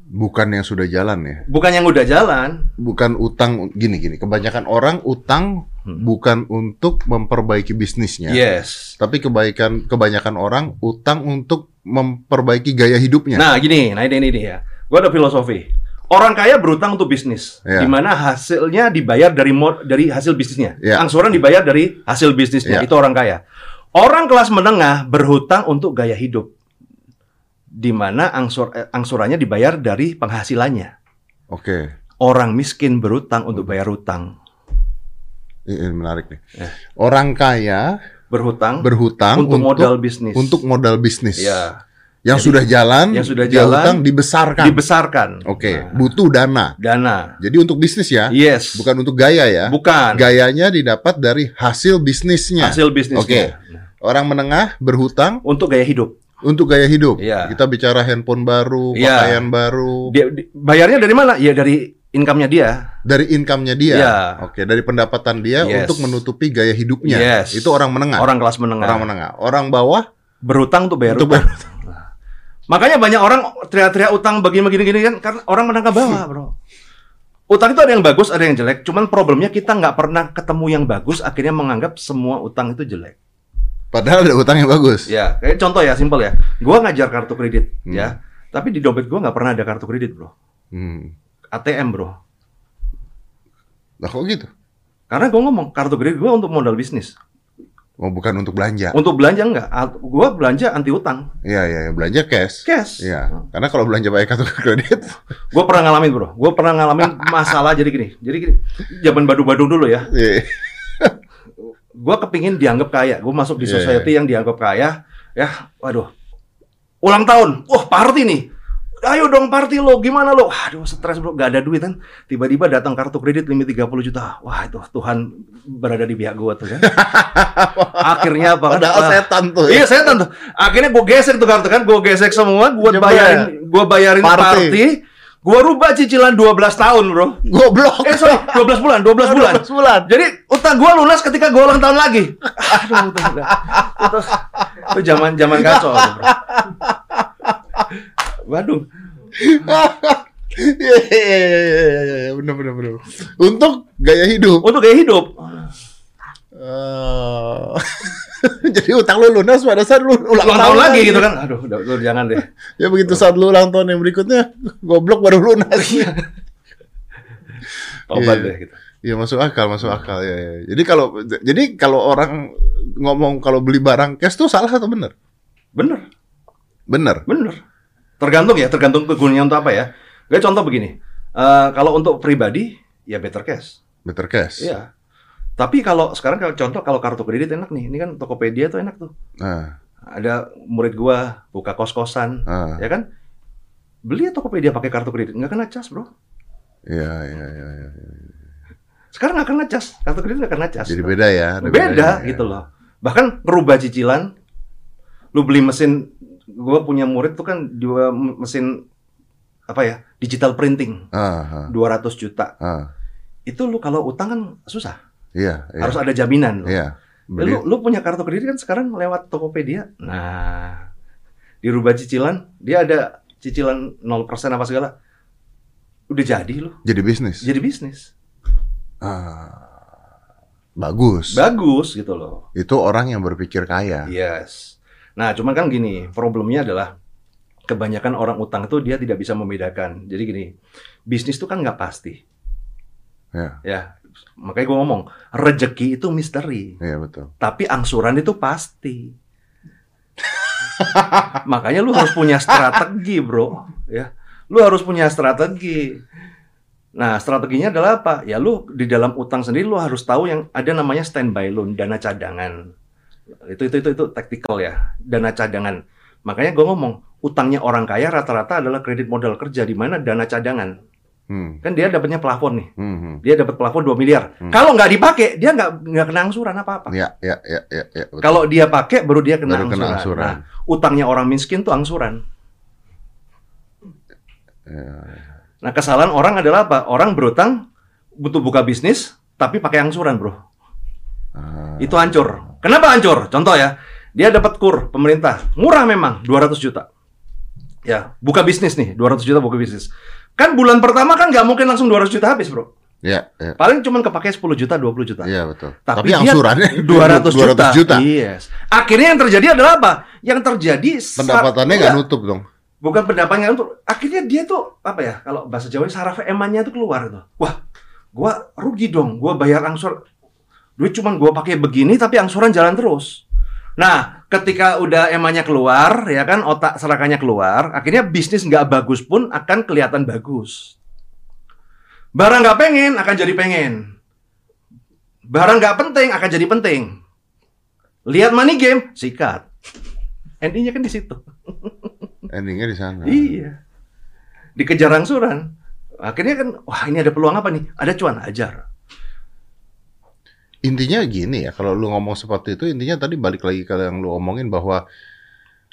Bukan yang sudah jalan ya. bukan yang udah jalan. Bukan utang gini gini. Kebanyakan orang utang Hmm. bukan untuk memperbaiki bisnisnya. Yes. Tapi kebaikan kebanyakan orang utang untuk memperbaiki gaya hidupnya. Nah, gini, nah ini ini dia. Gua ada filosofi. Orang kaya berutang untuk bisnis, Iya. di mana hasilnya dibayar dari mod, dari hasil bisnisnya. Iya. Angsuran dibayar dari hasil bisnisnya. Iya. Itu orang kaya. Orang kelas menengah berhutang untuk gaya hidup, di mana angsur, eh, angsurannya dibayar dari penghasilannya. Oke. Orang miskin berhutang untuk bayar hutang, Ini ini menarik nih. Ya. Orang kaya berhutang berhutang untuk, modal bisnis. untuk modal bisnis. ya, Yang Jadi, sudah jalan, yang sudah jalan, utang dibesarkan. dibesarkan. Oke, Nah, butuh dana. dana. Jadi untuk bisnis ya, Yes. bukan untuk gaya ya. Bukan. Gayanya didapat dari hasil bisnisnya. Hasil bisnisnya. Oke. Orang menengah berhutang Untuk gaya hidup. untuk gaya hidup. Iya. Kita bicara handphone baru, Iya. pakaian baru, Dia, di- bayarnya dari mana? Ya dari income-nya dia. dari income-nya dia. Iya. Oke, dari pendapatan dia Yes. untuk menutupi gaya hidupnya. Yes. Itu orang menengah. Orang kelas menengah. Orang menengah. Orang bawah Berutang untuk bayar untuk utang. Makanya banyak orang teriak-teriak utang begini-begini kan karena orang menengah bawah, Bro. Utang itu ada yang bagus, ada yang jelek. Cuman problemnya kita nggak pernah ketemu yang bagus, akhirnya menganggap semua utang itu jelek. padahal ada utang yang bagus. Ya, kayak contoh ya, simpel ya. Gua ngajar kartu kredit, Hmm. ya. Tapi di dompet gua nggak pernah ada kartu kredit, Bro. Hmm. ATM, Bro. Lah kok gitu? Karena gua ngomong kartu kredit gua untuk modal bisnis. Oh, bukan untuk belanja. Untuk belanja enggak. Gua belanja anti utang. Iya, iya, iya, belanja cash. Cash. Iya. Karena kalau belanja pakai kartu kredit, [laughs] Gue pernah ngalamin bro, gue pernah ngalamin masalah jadi gini, jadi gini, zaman badu-badu dulu ya, iya. [laughs] gue kepingin dianggap kaya, gue masuk di Iya, society yang dianggap kaya, ya, waduh, ulang tahun, wah party nih, ayo dong party lo, gimana lo, aduh stres bro, gak ada duit kan, tiba-tiba datang kartu kredit limit 30 juta, wah itu Tuhan berada di pihak gue tuh kan, [laughs] akhirnya apa kan, Padahal Ah, setan tuh. ya. Iya saya tentu. Akhirnya gue gesek tuh kartu kan, gue gesek semua, gue bayarin, gue bayarin Party. party, Gua rubah cicilan 12 tahun, Bro. Goblok. Eh, sorry, 12 bulan, 12 [laughs] bulan. 12 bulan. Jadi utang gua lunas ketika gua ulang tahun lagi. Aduh, itu, itu, itu, itu zaman zaman kacau, tuh, Bro. Waduh. Iya, iya, iya, iya, iya, iya, bener, bener, bener. Untuk gaya hidup. Untuk gaya hidup. Eh, [laughs] Jadi utang lu lunas pada saat lu ulang, Ulang tahun lagi gitu kan. Aduh, udah, udah jangan deh. [laughs] Ya begitu saat lu ulang tahun yang berikutnya, goblok baru lunas. [laughs] Tobat Iya. deh gitu. Iya masuk akal, masuk akal ya, ya. Jadi kalau jadi kalau orang ngomong kalau beli barang cash tuh salah atau benar? Bener, Benar. bener. Tergantung ya, tergantung kegunaannya untuk apa ya. Gue contoh begini. Eh, kalau untuk pribadi, ya better cash. Better cash. Iya. Tapi kalau sekarang kalau contoh kalau kartu kredit enak nih. Ini kan Tokopedia tuh enak tuh. Nah, Ada murid gua buka kos-kosan, ah, ya kan? Beli Tokopedia pakai kartu kredit, nggak kena cas, Bro. iya, iya, iya, iya. Sekarang nggak kena cas, kartu kredit nggak kena cas. Jadi beda ya. beda bedanya, ya. gitu loh. Bahkan ngerubah cicilan, lu beli mesin, gua punya murid tuh kan dua mesin apa ya, digital printing, Ah, ah, 200 juta. ah. Itu lu kalau utang kan susah, Iya, iya. harus ada jaminan. loh. Iya. Ya, lu, lu punya kartu kredit kan sekarang lewat Tokopedia. Nah, dirubah cicilan, dia ada cicilan 0% apa segala. Udah jadi lu, jadi bisnis. jadi bisnis. Ah, bagus. Bagus gitu loh. Itu orang yang berpikir kaya. Yes. Nah, cuman kan gini, problemnya adalah kebanyakan orang utang itu dia tidak bisa membedakan. Jadi gini, bisnis itu kan nggak pasti. Ya, Ya, makanya gue ngomong, rejeki itu misteri. iya betul. Tapi angsuran itu pasti. [laughs] Makanya lu harus punya strategi, bro. Ya, lu harus punya strategi. Nah, strateginya adalah apa? Ya, lu di dalam utang sendiri lu harus tahu yang ada namanya standby loan, dana cadangan. Itu itu itu itu taktikal ya, dana cadangan. Makanya gue ngomong, utangnya orang kaya rata-rata adalah kredit modal kerja di mana dana cadangan. Hmm. Kan dia dapatnya plafon nih. Hmm. hmm. Dia dapat plafon 2 miliar. Hmm. Kalau nggak dipakai, dia nggak nggak kena angsuran apa-apa. Ya, ya, ya, ya, ya. betul. Kalau dia pakai baru dia kena, Baru angsuran. kena angsuran. Nah, utangnya orang miskin tuh angsuran. Ya, Nah, kesalahan orang adalah apa? Orang berutang butuh buka bisnis tapi pakai angsuran, Bro. Ah, Itu hancur. Kenapa hancur? Contoh ya. Dia dapat kur pemerintah. Murah memang, 200 juta. Ya, buka bisnis nih, 200 juta buka bisnis. Kan bulan pertama kan nggak mungkin langsung 200 juta habis, Bro. ya, ya. Paling cuman kepake 10 juta, 20 juta. Iya betul. Tapi, Tapi, angsurannya 200 [laughs] juta. 200 juta. Yes. Akhirnya yang terjadi adalah apa? Yang terjadi Pendapatannya nggak Iya. nutup dong. bukan pendapatnya untuk akhirnya dia tuh apa ya kalau bahasa Jawa saraf emannya tuh keluar tuh wah gua rugi dong gua bayar angsur duit cuman gua pakai begini tapi angsuran jalan terus nah ketika udah emannya keluar ya kan otak serakannya keluar akhirnya bisnis nggak bagus pun akan kelihatan bagus barang nggak pengen akan jadi pengen barang nggak penting akan jadi penting lihat money game sikat endingnya kan di situ [laughs] Endingnya di sana. Iya. Dikejar angsuran. Akhirnya kan, wah ini ada peluang apa nih? Ada cuan, ajar. Intinya gini ya, kalau lu ngomong seperti itu, intinya tadi balik lagi ke yang lu omongin bahwa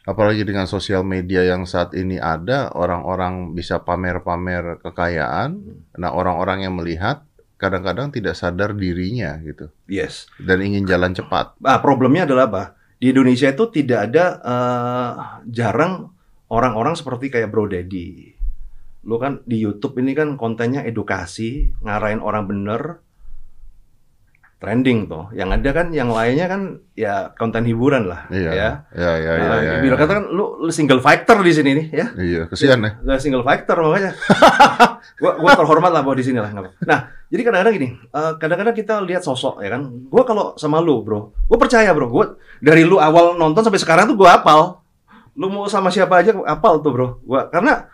apalagi dengan sosial media yang saat ini ada, orang-orang bisa pamer-pamer kekayaan. Nah, orang-orang yang melihat kadang-kadang tidak sadar dirinya gitu Yes. dan ingin jalan cepat. Nah, problemnya adalah apa? Di Indonesia itu tidak ada, eh, jarang orang-orang seperti kayak Bro Daddy. Lu kan di YouTube ini kan kontennya edukasi, ngarahin orang bener, trending tuh. Yang ada kan, yang lainnya kan ya konten hiburan lah. Iya, Ya. ya, ya, ya. Nah, ya, Bila ya. kata kan lu, lu single fighter di sini nih ya. Iya, kesian ya. Lah single fighter makanya. [laughs] gua gua terhormat lah bahwa di sini lah. Nah, jadi kadang-kadang gini, eh, kadang-kadang kita lihat sosok ya kan. Gua kalau sama lu, Bro, gua percaya, Bro. Gua dari lu awal nonton sampai sekarang tuh gua hafal. Lu mau sama siapa aja hafal tuh, Bro. Gua karena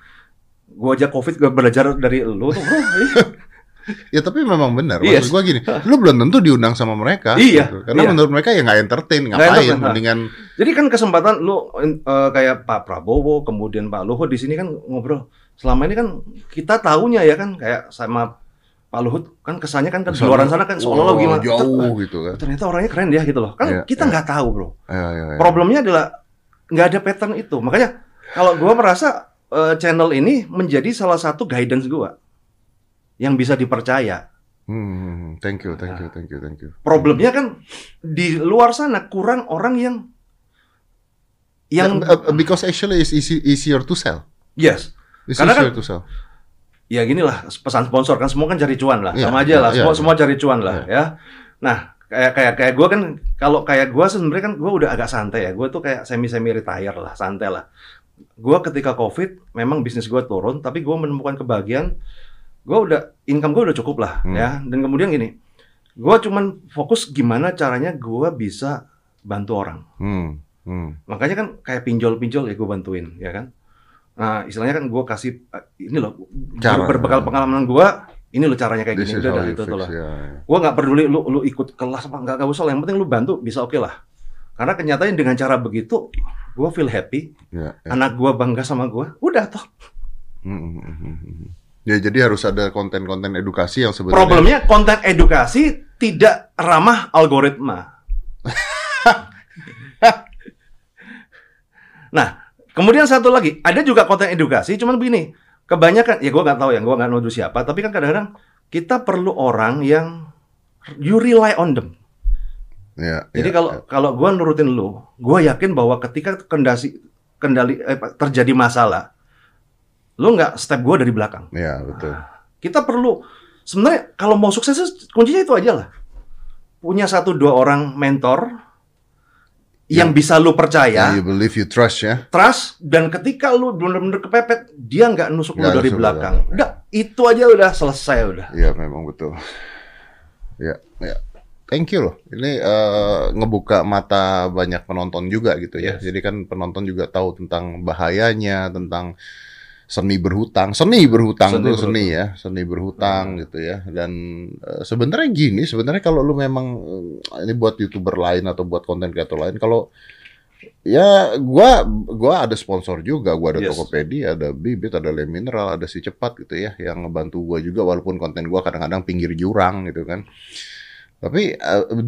gua aja Covid gua belajar dari lu tuh, Bro. [laughs] [laughs] Ya tapi memang benar. Yes. Maksud gua gini, lu belum tentu diundang sama mereka. Iya, gitu. Karena iya. menurut mereka ya nggak entertain, ngapain? entertain, ha. Mendingan Jadi kan kesempatan lu eh, kayak Pak Prabowo, kemudian Pak Luhut di sini kan ngobrol. Selama ini kan kita tahunya ya kan kayak sama Pak Luhut kan kesannya kan di luar sana kan seolah-olah Wah, gimana. jauh gitu kan. Ternyata orangnya keren ya gitu loh. Kan Iya, kita iya. nggak tahu bro. Ya, ya, ya. Problemnya adalah nggak ada pattern itu. Makanya kalau gua merasa eh, channel ini menjadi salah satu guidance gua yang bisa dipercaya. Hmm, thank you, thank you, thank you, thank you. Problemnya kan di luar sana kurang orang yang yang Uh, because actually it's easy, easier to sell. yes. It's Karena easier kan- to sell. Ya gini lah pesan sponsor kan semua kan cari cuan lah, Iya, sama aja iya, lah, iya, semua iya. semua cari cuan lah ya. Nah kayak kayak kayak gue kan kalau kayak gue sebenarnya kan gue udah agak santai ya, gue tuh kayak semi semi retire lah, santai lah. Gue ketika covid memang bisnis gue turun, tapi gue menemukan kebahagiaan, gue udah income gue udah cukup lah Hmm. ya. Dan kemudian gini, gue cuman fokus gimana caranya gue bisa bantu orang. Hmm, hmm. Makanya kan kayak pinjol-pinjol ya gue bantuin, ya kan. Nah, istilahnya kan gue kasih eh, ini loh Cara. ber- berbekal pengalaman gue, ini loh caranya kayak This gini udah itu tuh lah. Gue nggak peduli lu lu ikut kelas apa nggak nggak usah, lah. yang penting lu bantu bisa oke lah. Karena kenyataannya dengan cara begitu, gue feel happy, Ya, ya. anak gue bangga sama gue, udah toh. Hmm, hmm, hmm. Ya, jadi harus ada konten-konten edukasi yang sebenarnya Problemnya konten edukasi tidak ramah algoritma. [laughs] nah, kemudian satu lagi, ada juga konten edukasi, cuman begini, kebanyakan, ya gue nggak tahu ya, gue nggak nuduh siapa, tapi kan kadang-kadang kita perlu orang yang you rely on them. Ya, Jadi ya, kalau ya. kalau gue nurutin lu, gue yakin bahwa ketika kendasi kendali eh, terjadi masalah, lu nggak step gue dari belakang. Ya, betul. Kita perlu sebenarnya kalau mau sukses kuncinya itu aja lah. Punya satu dua orang mentor yang bisa lu percaya, You believe you trust ya. trust dan ketika lu benar-benar kepepet, dia nggak nusuk lu Nggak dari lu belakang. belakang. Udah, itu aja udah selesai udah. Iya, memang betul. Ya, ya. Thank you loh. Ini eh, ngebuka mata banyak penonton juga gitu ya. Yes. Jadi kan penonton juga tahu tentang bahayanya, tentang seni berhutang. Seni berhutang Seni tuh berhutang. seni ya, seni berhutang gitu ya. Dan eh, sebenarnya gini, sebenarnya kalau lu memang eh, ini buat YouTuber lain atau buat konten kreator lain kalau ya gua gua ada sponsor juga, gua ada Yes. Tokopedia, ada Bibit, ada Le Mineral, ada Si Cepat gitu ya yang ngebantu gua juga walaupun konten gua kadang-kadang pinggir jurang gitu kan. Tapi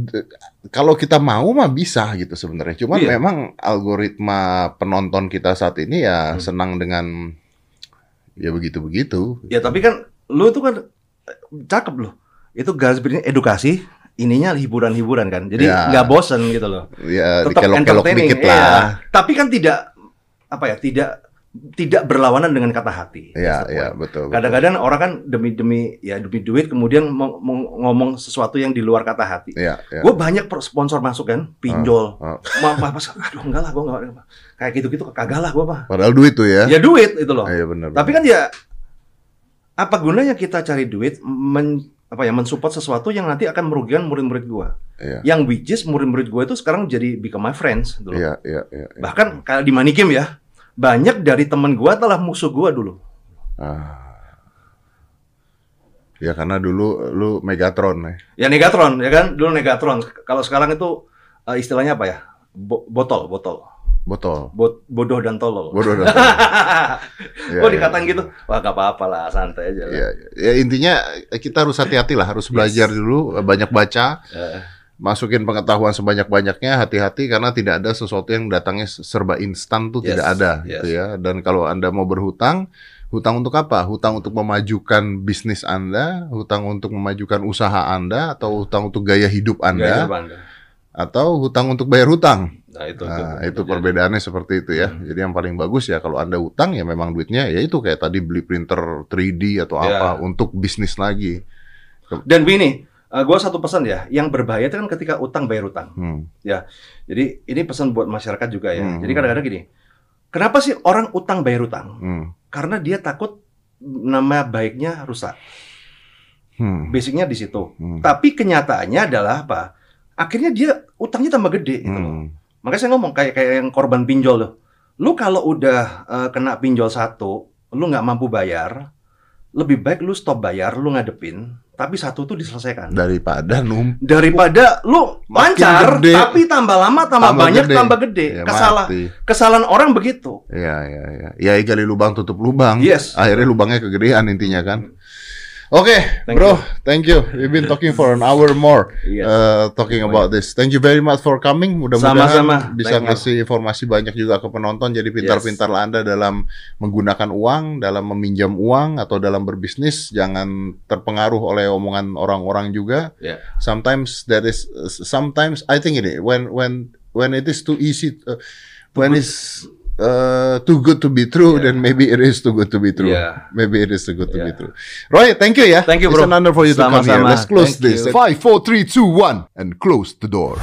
d- kalau kita mau mah bisa gitu sebenarnya. Cuman Iya. memang algoritma penonton kita saat ini ya Hmm. senang dengan ya begitu-begitu. Ya tapi kan lu itu kan eh, cakep loh. Itu garis besarnya edukasi, ininya hiburan-hiburan kan. Jadi Ya. nggak bosen gitu loh. Ya Tetap entertaining. dikit lah. Tapi kan tidak apa ya, tidak tidak berlawanan dengan kata hati. Ya, That's the ya point. betul. Kadang-kadang orang kan demi demi ya demi duit kemudian ngomong sesuatu yang di luar kata hati. Ya, ya. Gue banyak sponsor masuk kan, pinjol. Ah, ah. Ma- ma- mas- aduh enggak lah, gue enggak kayak gitu-gitu kagak lah gue mah. Padahal duit tuh ya. Ya duit itu loh. Iya benar. Tapi kan ya apa gunanya kita cari duit men, apa ya mensupport sesuatu yang nanti akan merugikan murid-murid gua. Iya. Yang which is murid-murid gua itu sekarang jadi become my friends dulu. Iya, iya, iya. iya. Bahkan kayak di Manikim ya, banyak dari teman gua adalah musuh gua dulu. Ah. Ya karena dulu lu Megatron ya. Ya Negatron ya kan, dulu Negatron. Kalau sekarang itu eh, istilahnya apa ya? Bo- botol, botol. Botol. Bot- bodoh dan tolol. Bodoh dan Iya, oh iya. dikatain gitu, wah gak apa-apa lah, santai aja lah. Ya, ya intinya kita harus hati-hati lah, harus belajar dulu, banyak baca, Eh, masukin pengetahuan sebanyak-banyaknya, hati-hati karena tidak ada sesuatu yang datangnya serba instan tuh Yes, tidak ada yes. gitu ya. Dan kalau Anda mau berhutang, hutang untuk apa? Hutang untuk memajukan bisnis Anda, hutang untuk memajukan usaha Anda atau hutang untuk gaya hidup gaya Anda hidup Anda. atau hutang untuk bayar hutang. Nah, itu, Nah, itu, itu perbedaannya seperti itu ya. Hmm. Jadi yang paling bagus ya kalau Anda hutang ya memang duitnya ya itu kayak tadi beli printer 3D atau Ya. apa untuk bisnis lagi. Dan begini, gue satu pesan ya, yang berbahaya itu kan ketika utang bayar utang. Hmm. Jadi ini pesan buat masyarakat juga ya. Hmm. Jadi kadang-kadang gini, kenapa sih orang utang bayar utang? Hmm. Karena dia takut nama baiknya rusak. Hmm. Basicnya di situ. Hmm. Tapi kenyataannya adalah apa? Akhirnya dia utangnya tambah gede gitu loh. Hmm. Makanya saya ngomong kayak kayak yang korban pinjol loh. Lu kalau udah eh, kena pinjol satu, lu nggak mampu bayar, lebih baik lu stop bayar, lu ngadepin, tapi satu tuh diselesaikan. Daripada num daripada lu lancar gede. tapi tambah lama tambah, Tambah banyak gede. tambah gede ya Kesalah, mati. kesalahan orang begitu Ya ya ya. Ya gali lubang tutup lubang. Yes. Akhirnya lubangnya kegedean intinya kan. Oke, Thank bro, thank you. We've been talking for an hour more, Yes. uh, talking about this. Thank you very much for coming. Mudah-mudahan bisa Thank you. ngasih informasi banyak juga ke penonton. Jadi pintar-pintar Anda dalam menggunakan uang, dalam meminjam uang atau dalam berbisnis. Jangan terpengaruh oleh omongan orang-orang juga. Ya. Sometimes there is, sometimes I think ini when when when it is too easy, uh, when it's uh, too good to be true, Yeah. then maybe it is too good to be true. Yeah. Maybe it is too good to be Yeah. true. Roy, thank you ya. Thank you, It's bro. an honor for you to come here. Let's close Thank this. you. Five, four, three, two, one, and close the door.